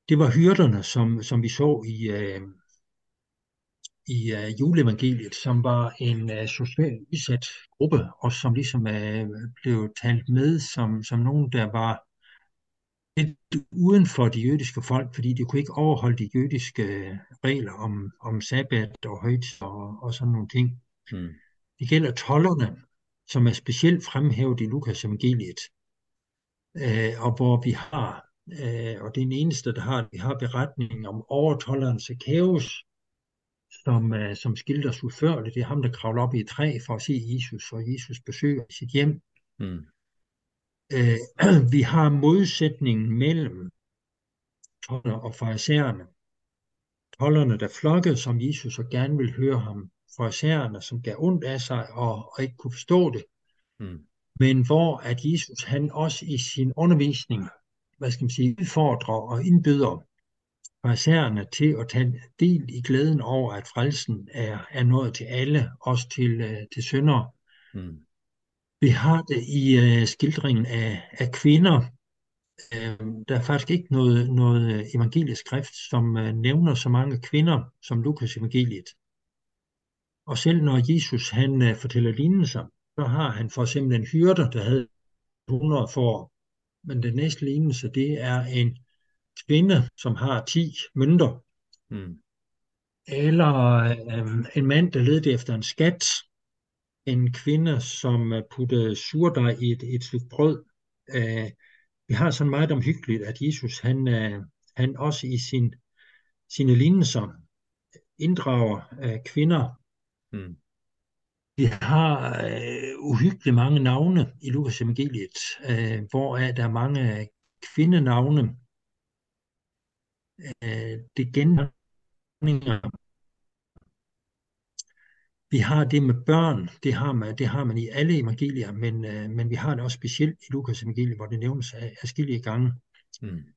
det var hyrderne, som, som vi så i, øh, i uh, juleevangeliet, som var en uh, socialt udsat gruppe, og som ligesom uh, blev talt med som, som nogen, der var lidt uden for de jødiske folk, fordi de kunne ikke overholde de jødiske regler om, om sabbat og højt og, og sådan nogle ting. Hmm. Det gælder tollerne, som er specielt fremhævet i Lukas evangeliet, uh, og hvor vi har, uh, og det er den eneste, der har, vi har beretningen om overtolleren Zacchaeus, som, uh, som skildres udførligt. Det er ham, der kravler op i et træ for at se Jesus, og Jesus besøger sit hjem. Mm. Uh, [clears throat] vi har modsætningen mellem toller og farisæerne. Tollerne, der flokkede som Jesus og gerne ville høre ham. Farisæerne, som gav ondt af sig og, og ikke kunne forstå det. Mm. Men hvor at Jesus han også i sin undervisning, hvad skal man sige, udfordrer og indbyder farisæerne til at tage del i glæden over, at frelsen er, er nået til alle, også til, uh, til syndere. Mm. Vi har det i uh, skildringen af, af kvinder. Uh, der er faktisk ikke noget, noget evangelisk skrift, som uh, nævner så mange kvinder som Lukas evangeliet. Og selv når Jesus han uh, fortæller lignelser, så har han for eksempel en hyrde, der havde 100 får. Men den næste lignelse, det er en kvinde, som har 10 mønter, mm. eller øh, en mand, der ledte efter en skat, en kvinde, som puttede surdej i et, et stykke brød. Øh, vi har sådan meget omhyggeligt, at Jesus han, øh, han også i sin, sine lignelser inddrager øh, kvinder. Mm. Vi har øh, uhyggeligt mange navne i Lukas evangeliet, øh, hvor er der mange kvindenavne, øh, det genninger. Vi har det med børn, det har man, det har man i alle evangelier, men, øh, men vi har det også specielt i Lukas evangeliet, hvor det nævnes afskillige gange. Mm.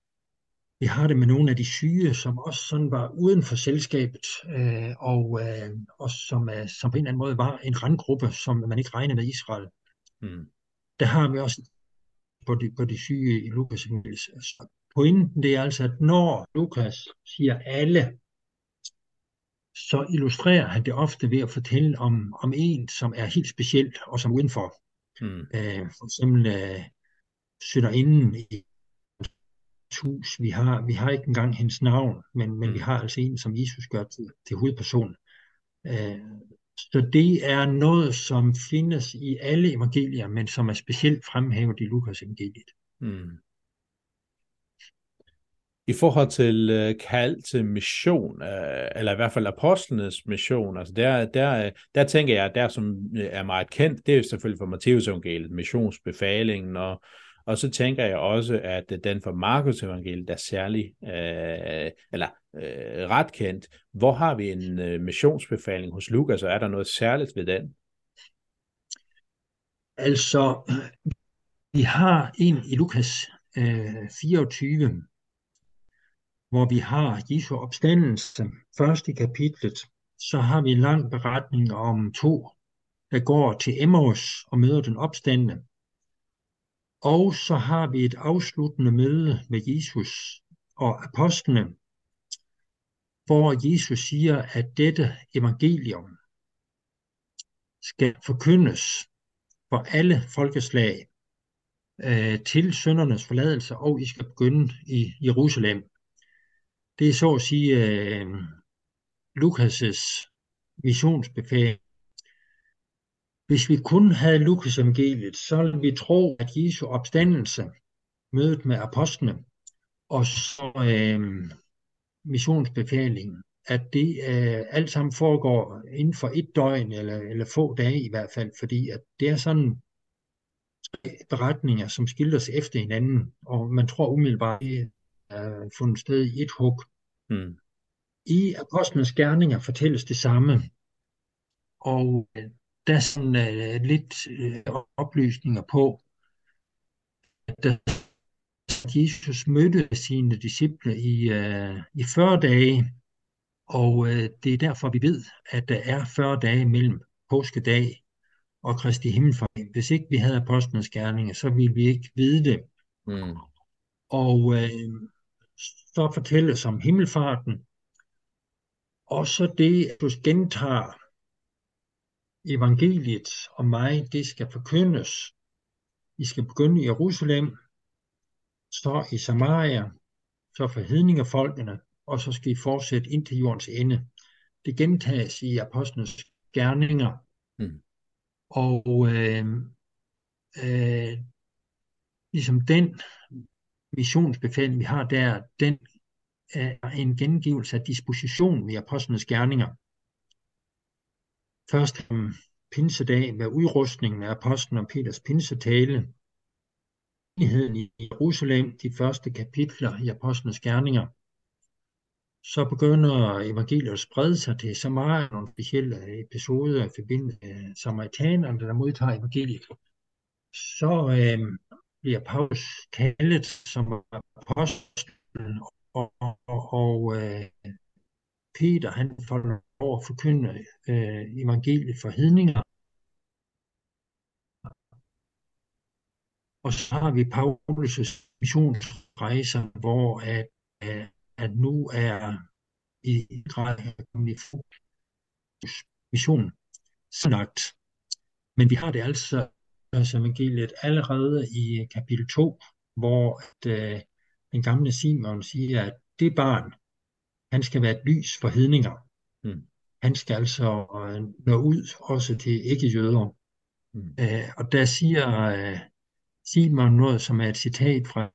Vi har det med nogle af de syge, som også sådan var uden for selskabet, øh, og, øh, og som, øh, som på en eller anden måde var en randgruppe, som man ikke regnede med Israel. Mm. Der har vi også på de, på de syge i Lukas evangeliet. Pointen det er altså, at når Lukas siger alle, så illustrerer han det ofte ved at fortælle om, om en, som er helt specielt og som udenfor. Mm. Øh, for eksempel øh, sønderinden i hus. Vi har, vi har ikke engang hendes navn, men, men mm. vi har altså en, som Jesus gør til, til hovedperson. Øh, så det er noget, som findes i alle evangelier, men som er specielt fremhævet i Lukas evangeliet. Mm. I forhold til øh, kald til mission, øh, eller i hvert fald apostlenes mission, altså der, der, der tænker jeg, der som er meget kendt, det er selvfølgelig for Matteus evangeliet, missionsbefalingen, og, og så tænker jeg også, at den for Markus evangeliet er særlig, øh, eller øh, ret kendt. Hvor har vi en øh, missionsbefaling hos Lukas, og er der noget særligt ved den? Altså, vi har en i Lukas øh, 24, hvor vi har Jesu opstandelse først i kapitlet, så har vi en lang beretning om to, der går til Emmaus og møder den opstandende. Og så har vi et afsluttende møde med Jesus og apostlene, hvor Jesus siger, at dette evangelium skal forkyndes for alle folkeslag øh, til søndernes forladelse, og I skal begynde i Jerusalem. Det er så at sige øh, Lukas' missionsbefaling hvis vi kun havde Lukas evangeliet, så ville vi tro, at Jesu opstandelse, mødet med apostlene, og så uh, missionsbefalingen, at det uh, alt sammen foregår inden for et døgn, eller, eller få dage i hvert fald, fordi at det er sådan beretninger, som skildres efter hinanden, og man tror umiddelbart, at er fundet sted i et hug. Mm. I Apostlenes Gerninger fortælles det samme, og øh, der er sådan uh, lidt uh, oplysninger på, at uh, Jesus mødte sine disciple i, uh, i 40 dage, og uh, det er derfor, vi ved, at der er 40 dage mellem påskedag og Kristi himmelfart. Hvis ikke vi havde apostlenes gerninger, så ville vi ikke vide det. Mm. Og øh, så fortælles om himmelfarten, og så det, at du gentager evangeliet om mig, det skal forkyndes. I skal begynde i Jerusalem, så i Samaria, så for hedningefolkene, og så skal I fortsætte ind til jordens ende. Det gentages i apostlenes gerninger. Mm. Og øh, øh, ligesom den missionsbefaling, vi har der, den er en gengivelse af dispositionen i apostlenes gerninger. Først om pinsedag med udrustningen af apostlen og Peters pinsetale, menigheden i Jerusalem, de første kapitler i apostlenes gerninger. Så begynder evangeliet at sprede sig til Samaria, nogle specielle episoder i forbindelse med samaritanerne, der modtager evangeliet. Så øh, bliver Paulus kaldet som apostlen, og, og, og øh, Peter han får lov at forkynde øh, evangeliet for hedninger. Og så har vi Paulus' missionsrejser, hvor at, øh, at nu er i grad kommet i fokus mission snart. Men vi har det altså, altså evangeliet allerede i kapitel 2, hvor at, øh, den gamle Simon siger, at det barn, han skal være et lys for hedninger. Mm. Han skal altså nå ud også til ikke-jøder. Mm. Øh, og der siger øh, Simon noget, som er et citat fra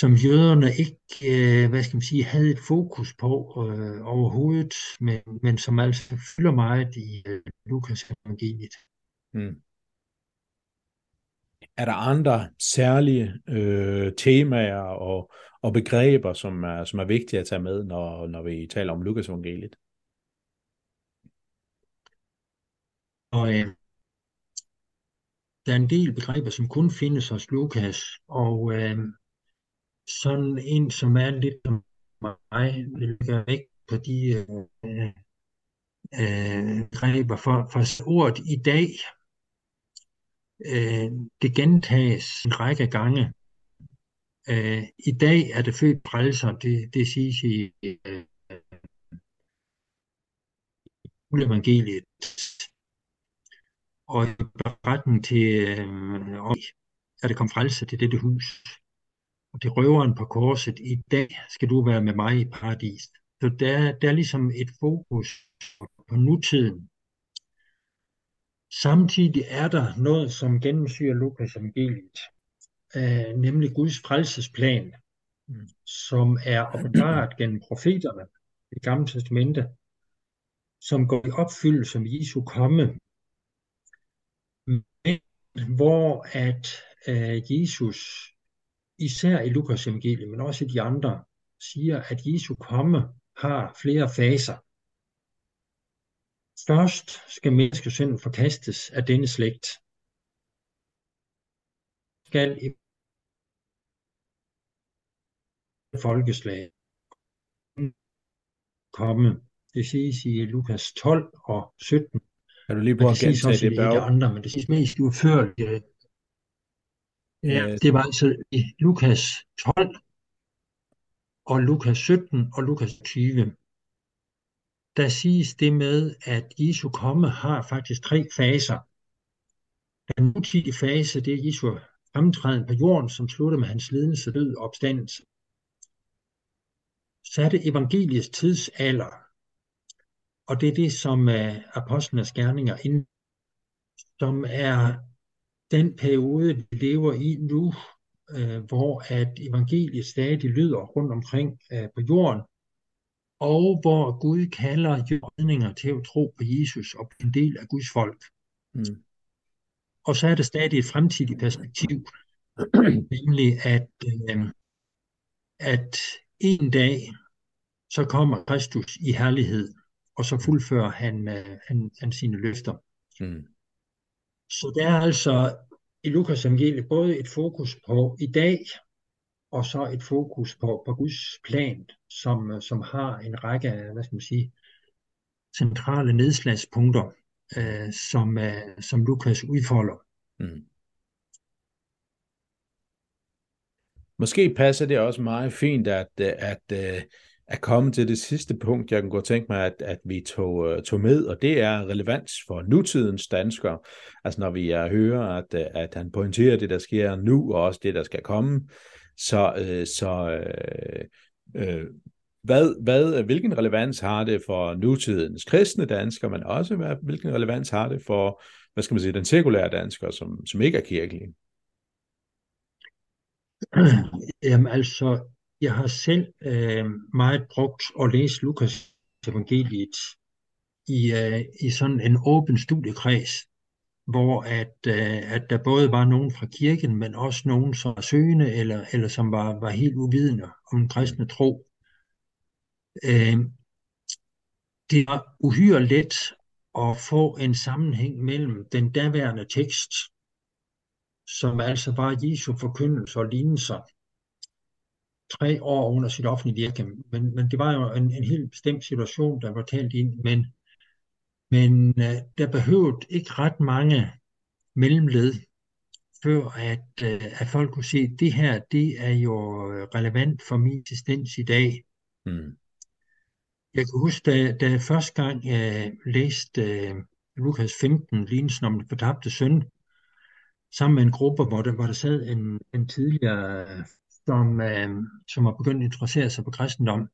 som jøderne ikke, øh, hvad skal man sige, havde et fokus på øh, overhovedet, men, men som altså fylder meget i øh, Lukas evangeliet. Mm. Er der andre særlige øh, temaer og, og begreber, som er, som er vigtige at tage med, når, når vi taler om Lukas evangeliet? Og øh, der er en del begreber, som kun findes hos Lukas, og øh, sådan en, som er lidt som mig, vil gøre væk på de øh, øh, begreber. For, for ordet i dag, øh, det gentages en række gange. Øh, I dag er det født frelser, det, det siges i øh, evangeliet og i beretningen til øh, er det kom frelse til dette hus. Og det røveren på korset, i dag skal du være med mig i paradis. Så der, der er ligesom et fokus på nutiden. Samtidig er der noget, som gennemsyrer Lukas evangeliet, øh, nemlig Guds frelsesplan, som er opbevaret gennem profeterne i det gamle testamente, som går i opfyldelse med Jesu komme hvor at øh, Jesus, især i Lukas evangeliet, men også i de andre, siger, at Jesu komme har flere faser. Først skal menneskesynden forkastes af denne slægt. Skal i folkeslag komme. Det siges i Lukas 12 og 17. Kan du lige prøve at gentage det, Børge? andre, men det sidste mest udførligt. Ja, det var altså i Lukas 12 og Lukas 17 og Lukas 20. Der siges det med, at Jesu komme har faktisk tre faser. Den nutidige fase, det er Jesu fremtræden på jorden, som slutter med hans lidelse, død og opstandelse. Så er det evangeliets tidsalder, og det er det, som er apostlenes gerninger, ind, som er den periode, vi lever i nu, uh, hvor at evangeliet stadig lyder rundt omkring uh, på jorden, og hvor Gud kalder jordninger til at tro på Jesus og en del af Guds folk. Mm. Og så er der stadig et fremtidigt perspektiv, [clears throat] nemlig at, øh, at en dag, så kommer Kristus i herlighed og så fuldfører han, øh, han, han sine løfter. Mm. Så der er altså i Lukas evangeliet både et fokus på i dag, og så et fokus på, på Guds plan, som, som har en række hvad skal man sige, centrale nedslagspunkter, øh, som, øh, som Lukas udfolder. Mm. Måske passer det også meget fint, at, at, at, at komme til det sidste punkt, jeg kan godt tænke mig, at, at vi tog, øh, tog med, og det er relevans for nutidens danskere. Altså når vi hører, at, at han pointerer det, der sker nu, og også det, der skal komme, så, øh, så øh, øh, hvad, hvad, hvilken relevans har det for nutidens kristne danskere, men også hvad, hvilken relevans har det for, hvad skal man sige, den sekulære dansker, som, som ikke er kirkelig? [clears throat] Jamen altså, jeg har selv øh, meget brugt at læse Lukas evangeliet i, øh, i sådan en åben studiekreds, hvor at, øh, at der både var nogen fra kirken, men også nogen, som var søgende, eller, eller som var, var helt uvidende om den kristne tro. Øh, det var uhyre let at få en sammenhæng mellem den daværende tekst, som altså var Jesu forkyndelse og lignelser, tre år under sit offentlige virke. Men, men det var jo en, en helt bestemt situation, der var talt ind, men, men uh, der behøvede ikke ret mange mellemled, før at, uh, at folk kunne se, at det her, det er jo relevant for min eksistens i dag. Mm. Jeg kan huske, da, da jeg første gang uh, læste uh, Lukas 15, lignelsen om den fortabte søn, sammen med en gruppe, hvor der, hvor der sad en, en tidligere, som, uh, som var begyndt at interessere sig på kristendom.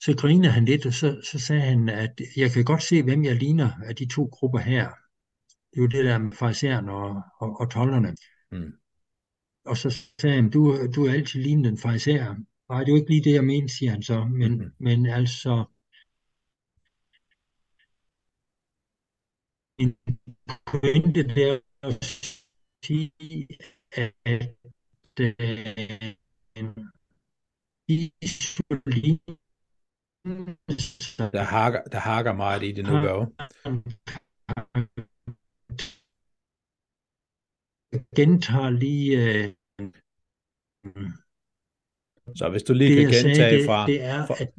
Så grinede han lidt, og så, så sagde han, at jeg kan godt se, hvem jeg ligner af de to grupper her. Det er jo det der med fariseren og, og, og tollerne. Mm. Og så sagde han, du, du er altid lignende en fariser. Nej, det er jo ikke lige det, jeg mener, siger han så. Men, mm. men altså, en pointe der at sige, at øh, insulin der hakker, der hakker meget i det nu, gør gentager lige øh, så hvis du lige det, kan gentage sagde, fra... Det, det er, fra... at...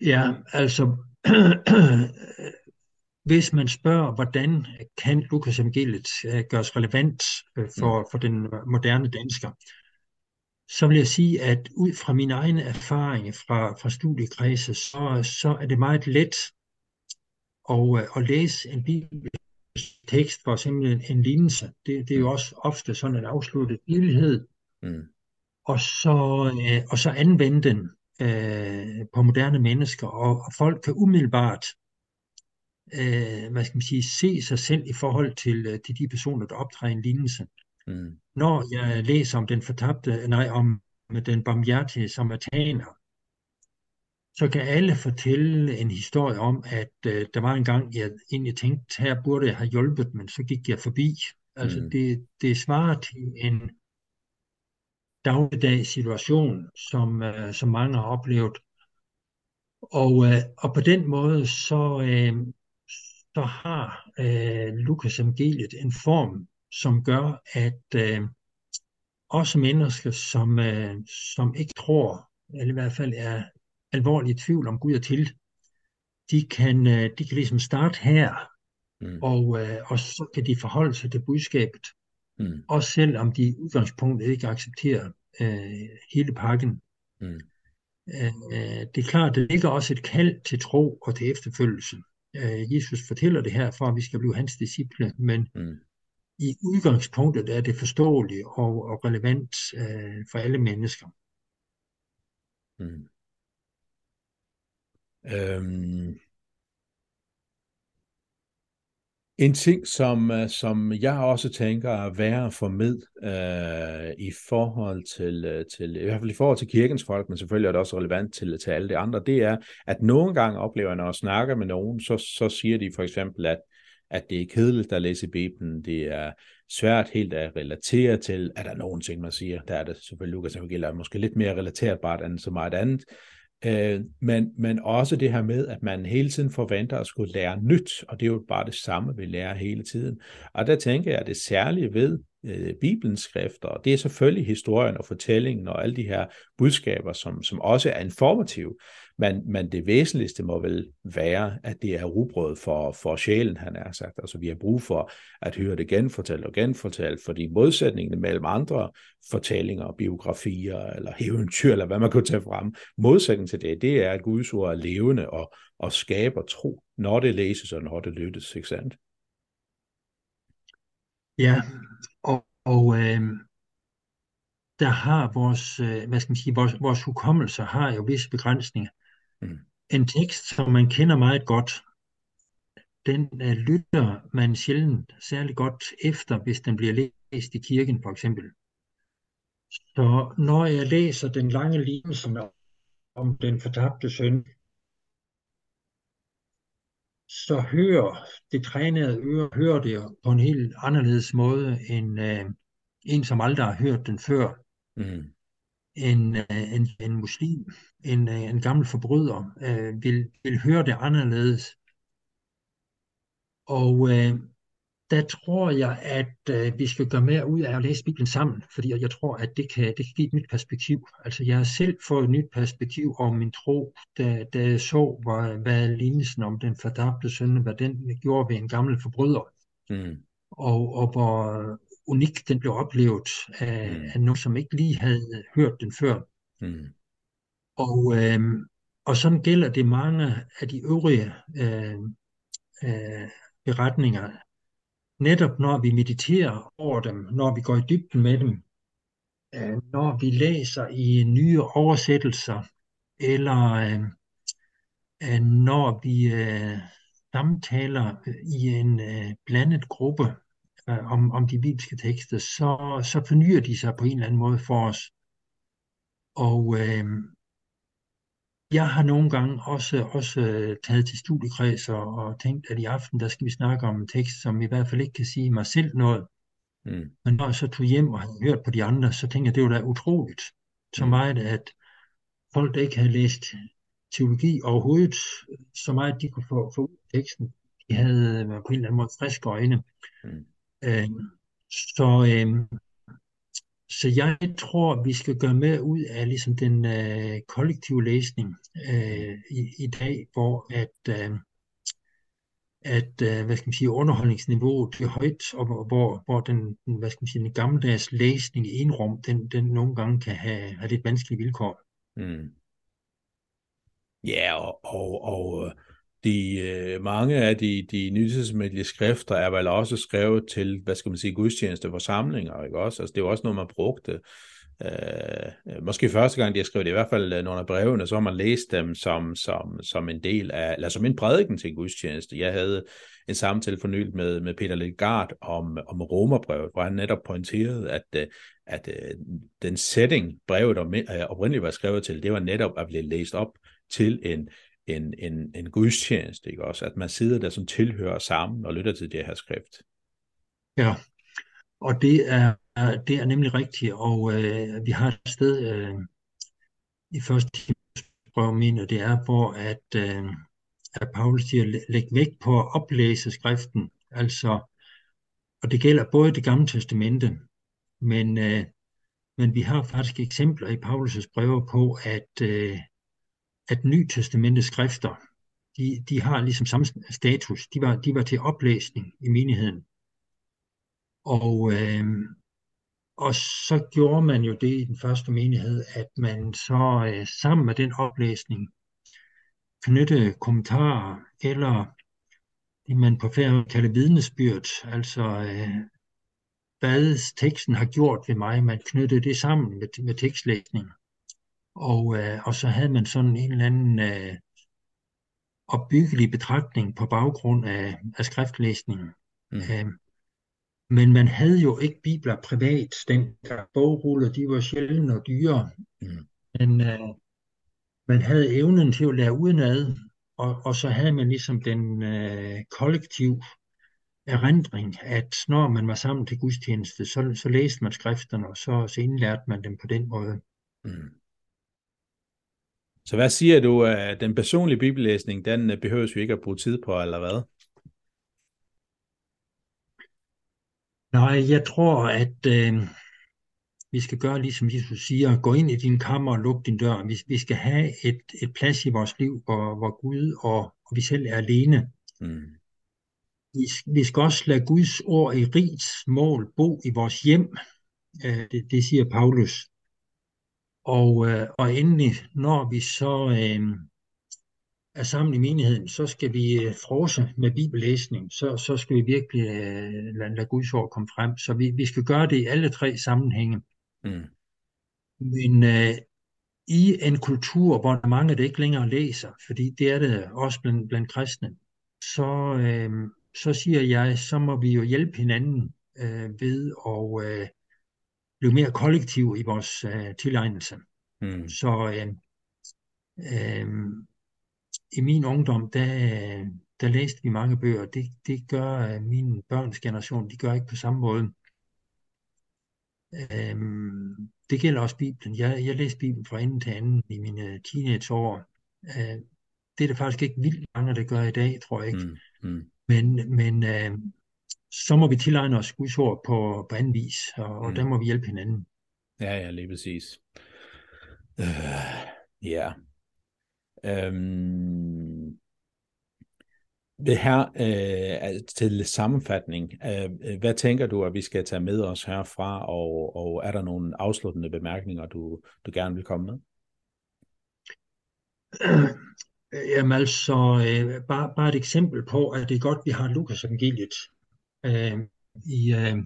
Ja, altså... [clears throat] hvis man spørger, hvordan kan Lukas evangeliet øh, gøres relevant øh, for, mm. for den moderne dansker, så vil jeg sige, at ud fra min egen erfaring fra, fra studiekredse, så, så er det meget let at, øh, at læse en bibelsk tekst, for eksempel en, lignelse. Det, det er jo mm. også ofte sådan en afsluttet helhed. Mm. Og, så, øh, og så anvende den øh, på moderne mennesker, og, og folk kan umiddelbart øh, hvad skal man sige, se sig selv i forhold til, øh, til de personer, der optræder en lignelse. Mm. Når jeg læser om den fortabte, nej, om den barmhjertige samaritaner, så kan alle fortælle en historie om, at øh, der var en gang, jeg egentlig tænkte, her burde jeg have hjulpet, men så gik jeg forbi. Altså mm. det, det svarer til en dagligdags situation, som, øh, som mange har oplevet. Og, øh, og på den måde, så, øh, så har øh, Lukas evangeliet en form, som gør, at øh, også mennesker, som, øh, som ikke tror, eller i hvert fald er alvorlig tvivl om Gud er til, de kan, øh, de kan ligesom starte her, mm. og, øh, og så kan de forholde sig til budskabet, mm. også selvom de i udgangspunktet ikke accepterer øh, hele pakken. Mm. Øh, øh det er klart, det ligger også et kald til tro og til efterfølgelse. Øh, Jesus fortæller det her for, at vi skal blive hans disciple, men mm i udgangspunktet er det forståeligt og, og relevant øh, for alle mennesker. Mm. Øhm, en ting, som, øh, som jeg også tænker er værd at få med øh, i forhold til, øh, til, i hvert fald i forhold til kirkens folk, men selvfølgelig er det også relevant til, til alle de andre, det er, at nogle gange oplever jeg, når jeg snakker med nogen, så, så siger de for eksempel, at, at det er kedeligt at læse Bibelen, det er svært helt at relatere til, at der er nogle ting, man siger, der er det selvfølgelig Lukas Evangeliet, er måske lidt mere relaterbart end så meget andet, Øh, men, men også det her med, at man hele tiden forventer at skulle lære nyt, og det er jo bare det samme, vi lærer hele tiden. Og der tænker jeg, at det særlige ved øh, Bibelens skrifter. Og det er selvfølgelig historien og fortællingen og alle de her budskaber, som, som også er informative. Men, men det væsentligste må vel være, at det er rugbrød for, for sjælen, han er sagt. Altså vi har brug for at høre det genfortalt og genfortalt, fordi modsætningen mellem andre fortællinger, biografier eller eventyr, eller hvad man kunne tage frem, modsætningen til det, det er, at Guds ord er levende og, og skaber tro, når det læses og når det lyttes, ikke sandt? Ja, og, og øh, der har vores, øh, hvad skal man sige, vores, vores hukommelse har jo visse begrænsninger. Mm. En tekst, som man kender meget godt, den uh, lytter man sjældent særlig godt efter, hvis den bliver læst i kirken for eksempel. Så når jeg læser den lange linje, som er om den fortabte søn, så hører det trænede øre hører det på en helt anderledes måde end øh, en, som aldrig har hørt den før. Mm en, øh, en, en muslim, en, øh, en gammel forbryder, øh, vil, vil høre det anderledes. Og øh, der tror jeg, at øh, vi skal gøre mere ud af at læse Bibelen sammen, fordi jeg tror, at det kan, det kan give et nyt perspektiv. Altså jeg har selv fået et nyt perspektiv om min tro, da, da jeg så, hvad, hvad lignelsen om den fordabte søn, hvad den gjorde ved en gammel forbryder. Mm. Og, og hvor, unik den blev oplevet af, mm. af nogen, som ikke lige havde hørt den før. Mm. Og, øh, og sådan gælder det mange af de øvrige øh, øh, beretninger. Netop når vi mediterer over dem, når vi går i dybden med dem, øh, når vi læser i nye oversættelser, eller øh, øh, når vi øh, samtaler i en øh, blandet gruppe, øh, om, om de bibelske tekster, så, så fornyer de sig på en eller anden måde for os. Og øh, jeg har nogle gange også, også taget til studiekreds og, og tænkt, at i aften der skal vi snakke om en tekst, som i hvert fald ikke kan sige mig selv noget. Mm. Men når jeg så tog hjem og havde hørt på de andre, så tænkte jeg, det var da utroligt. Så mm. meget, at folk, der ikke havde læst teologi overhovedet, så meget de kunne få, få ud af teksten, de havde på en eller anden måde friske øjne. Mm. Øh, så, øh, så jeg tror, vi skal gøre mere ud af ligesom den øh, kollektive læsning øh, i, i dag, hvor at, øh, at øh, hvad skal man sige, underholdningsniveauet er højt, og hvor, hvor den, hvad skal man sige, den gammeldags læsning i enrum, den, den nogle gange kan have, have lidt vanskelige vilkår. Mm. Ja, og, og, og øh, de, øh, mange af de, de nyhedsmedlige skrifter er vel også skrevet til, hvad skal man sige, gudstjeneste forsamlinger, ikke også? Altså det er jo også noget, man brugte. Øh, øh måske første gang, de har skrevet det, i hvert fald øh, nogle af brevene, så har man læst dem som, som, som en del af, eller som en prædiken til gudstjeneste. Jeg havde en samtale fornyet med, med Peter Legard om, om romerbrevet, hvor han netop pointerede, at, øh, at, at den setting, brevet oprindeligt var skrevet til, det var netop at blive læst op til en, en, en, en gudstjeneste, ikke også? At man sidder der som tilhører sammen og lytter til det her skrift. Ja, og det er, det er nemlig rigtigt, og øh, vi har et sted øh, i første prøve, mener det er, hvor at, øh, at Paulus siger, læg vægt på at oplæse skriften, altså, og det gælder både det gamle testamente, men, øh, men vi har faktisk eksempler i Paulus' breve på, at øh, at Nytestamentets skrifter, de, de har ligesom samme status. De var, de var til oplæsning i menigheden. Og, øh, og så gjorde man jo det i den første menighed, at man så øh, sammen med den oplæsning knyttede kommentarer, eller det man på færre kalder vidnesbyrd, altså øh, hvad teksten har gjort ved mig, man knyttede det sammen med, med tekstlæsningen. Og, øh, og så havde man sådan en eller anden øh, opbyggelig betragtning på baggrund af, af skriftlæsningen. Mm. Øh, men man havde jo ikke bibler privat. Den bogruller, de var sjældne og dyre. Mm. Men øh, man havde evnen til at lære udenad, og, og så havde man ligesom den øh, kollektiv erindring, at når man var sammen til gudstjeneste, så, så læste man skrifterne, og så, så indlærte man dem på den måde. Mm. Så hvad siger du, at den personlige bibellæsning, den øh, behøves vi ikke at bruge tid på, eller hvad? Nej, jeg tror, at øh, vi skal gøre ligesom Jesus siger, gå ind i din kammer og luk din dør. Vi, vi skal have et, et plads i vores liv, hvor, hvor Gud og, og vi selv er alene. Mm. Vi, vi skal også lade Guds ord i rigt mål bo i vores hjem. Øh, det, det siger Paulus. Og, øh, og endelig, når vi så øh, er sammen i menigheden, så skal vi øh, frose med bibellæsning. Så, så skal vi virkelig øh, lade, lade Guds ord komme frem. Så vi, vi skal gøre det i alle tre sammenhænge. Mm. Men øh, i en kultur, hvor mange, der ikke længere læser, fordi det er det også blandt, blandt kristne, så, øh, så siger jeg, så må vi jo hjælpe hinanden øh, ved at øh, blive mere kollektiv i vores øh, tilegnelse. Mm. Så øh, øh, i min ungdom, der, der læste vi mange bøger. Det, det gør øh, min børns generation, de gør ikke på samme måde. Øhm, det gælder også Bibelen. Jeg, jeg læste Bibelen fra ende til anden i mine teenageår. Øh, det er det faktisk ikke vildt mange, der gør i dag, tror jeg ikke. Mm, mm. Men, men øh, så må vi tilegne os Guds ord på, på anden vis, og, og mm. der må vi hjælpe hinanden. Ja, ja, lige præcis. Uh, ja. Um, det her øh, til sammenfatning, øh, hvad tænker du, at vi skal tage med os herfra, og, og er der nogle afsluttende bemærkninger, du, du gerne vil komme med? [clears throat] Jamen altså, øh, bare, bare et eksempel på, at det er godt, vi har Lukas evangeliet. Øh, I, øh,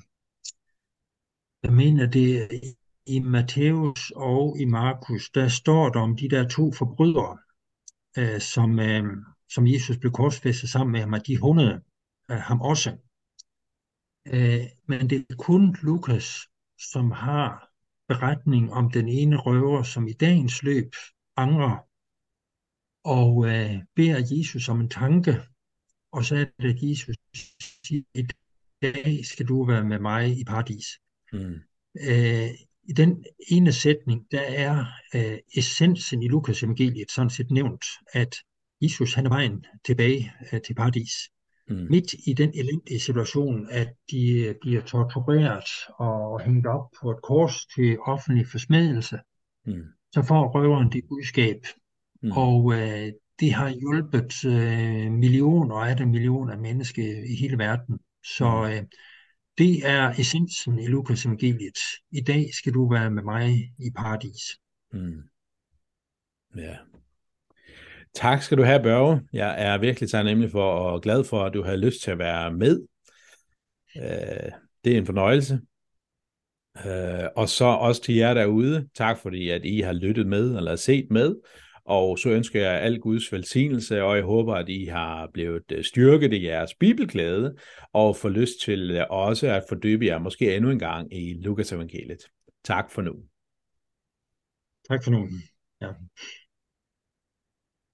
jeg mener, det i, i Matthæus og i Markus, der står der om de der to forbrydere, øh, som, øh, som Jesus blev korsfæstet sammen med ham, at de hundrede øh, ham også. Øh, men det er kun Lukas, som har beretning om den ene røver, som i dagens løb angrer og øh, beder Jesus om en tanke, og så er det, at Jesus siger, i dag skal du være med mig i paradis. Mm. Øh, I den ene sætning, der er øh, essensen i Lukas evangeliet sådan set nævnt, at Jesus han er vejen tilbage øh, til paradis. Mm. Midt i den elendige situation, at de bliver tortureret og hængt op på et kors til offentlig forsmedelse, mm. så får røveren det budskab. Mm. Og øh, det har hjulpet øh, millioner og det millioner af mennesker i hele verden. Så mm. øh, det er essensen i Lukas evangeliet. I dag skal du være med mig i paradis. Mm. Ja, Tak skal du have, Børge. Jeg er virkelig taknemmelig for og glad for, at du har lyst til at være med. Øh, det er en fornøjelse. Øh, og så også til jer derude, tak fordi at I har lyttet med eller set med. Og så ønsker jeg al Guds velsignelse, og jeg håber, at I har blevet øh, styrket i jeres bibelglæde, og får lyst til øh, også at fordybe jer måske endnu en gang i Lukas evangeliet. Tak for nu. Tak for nu. Ja.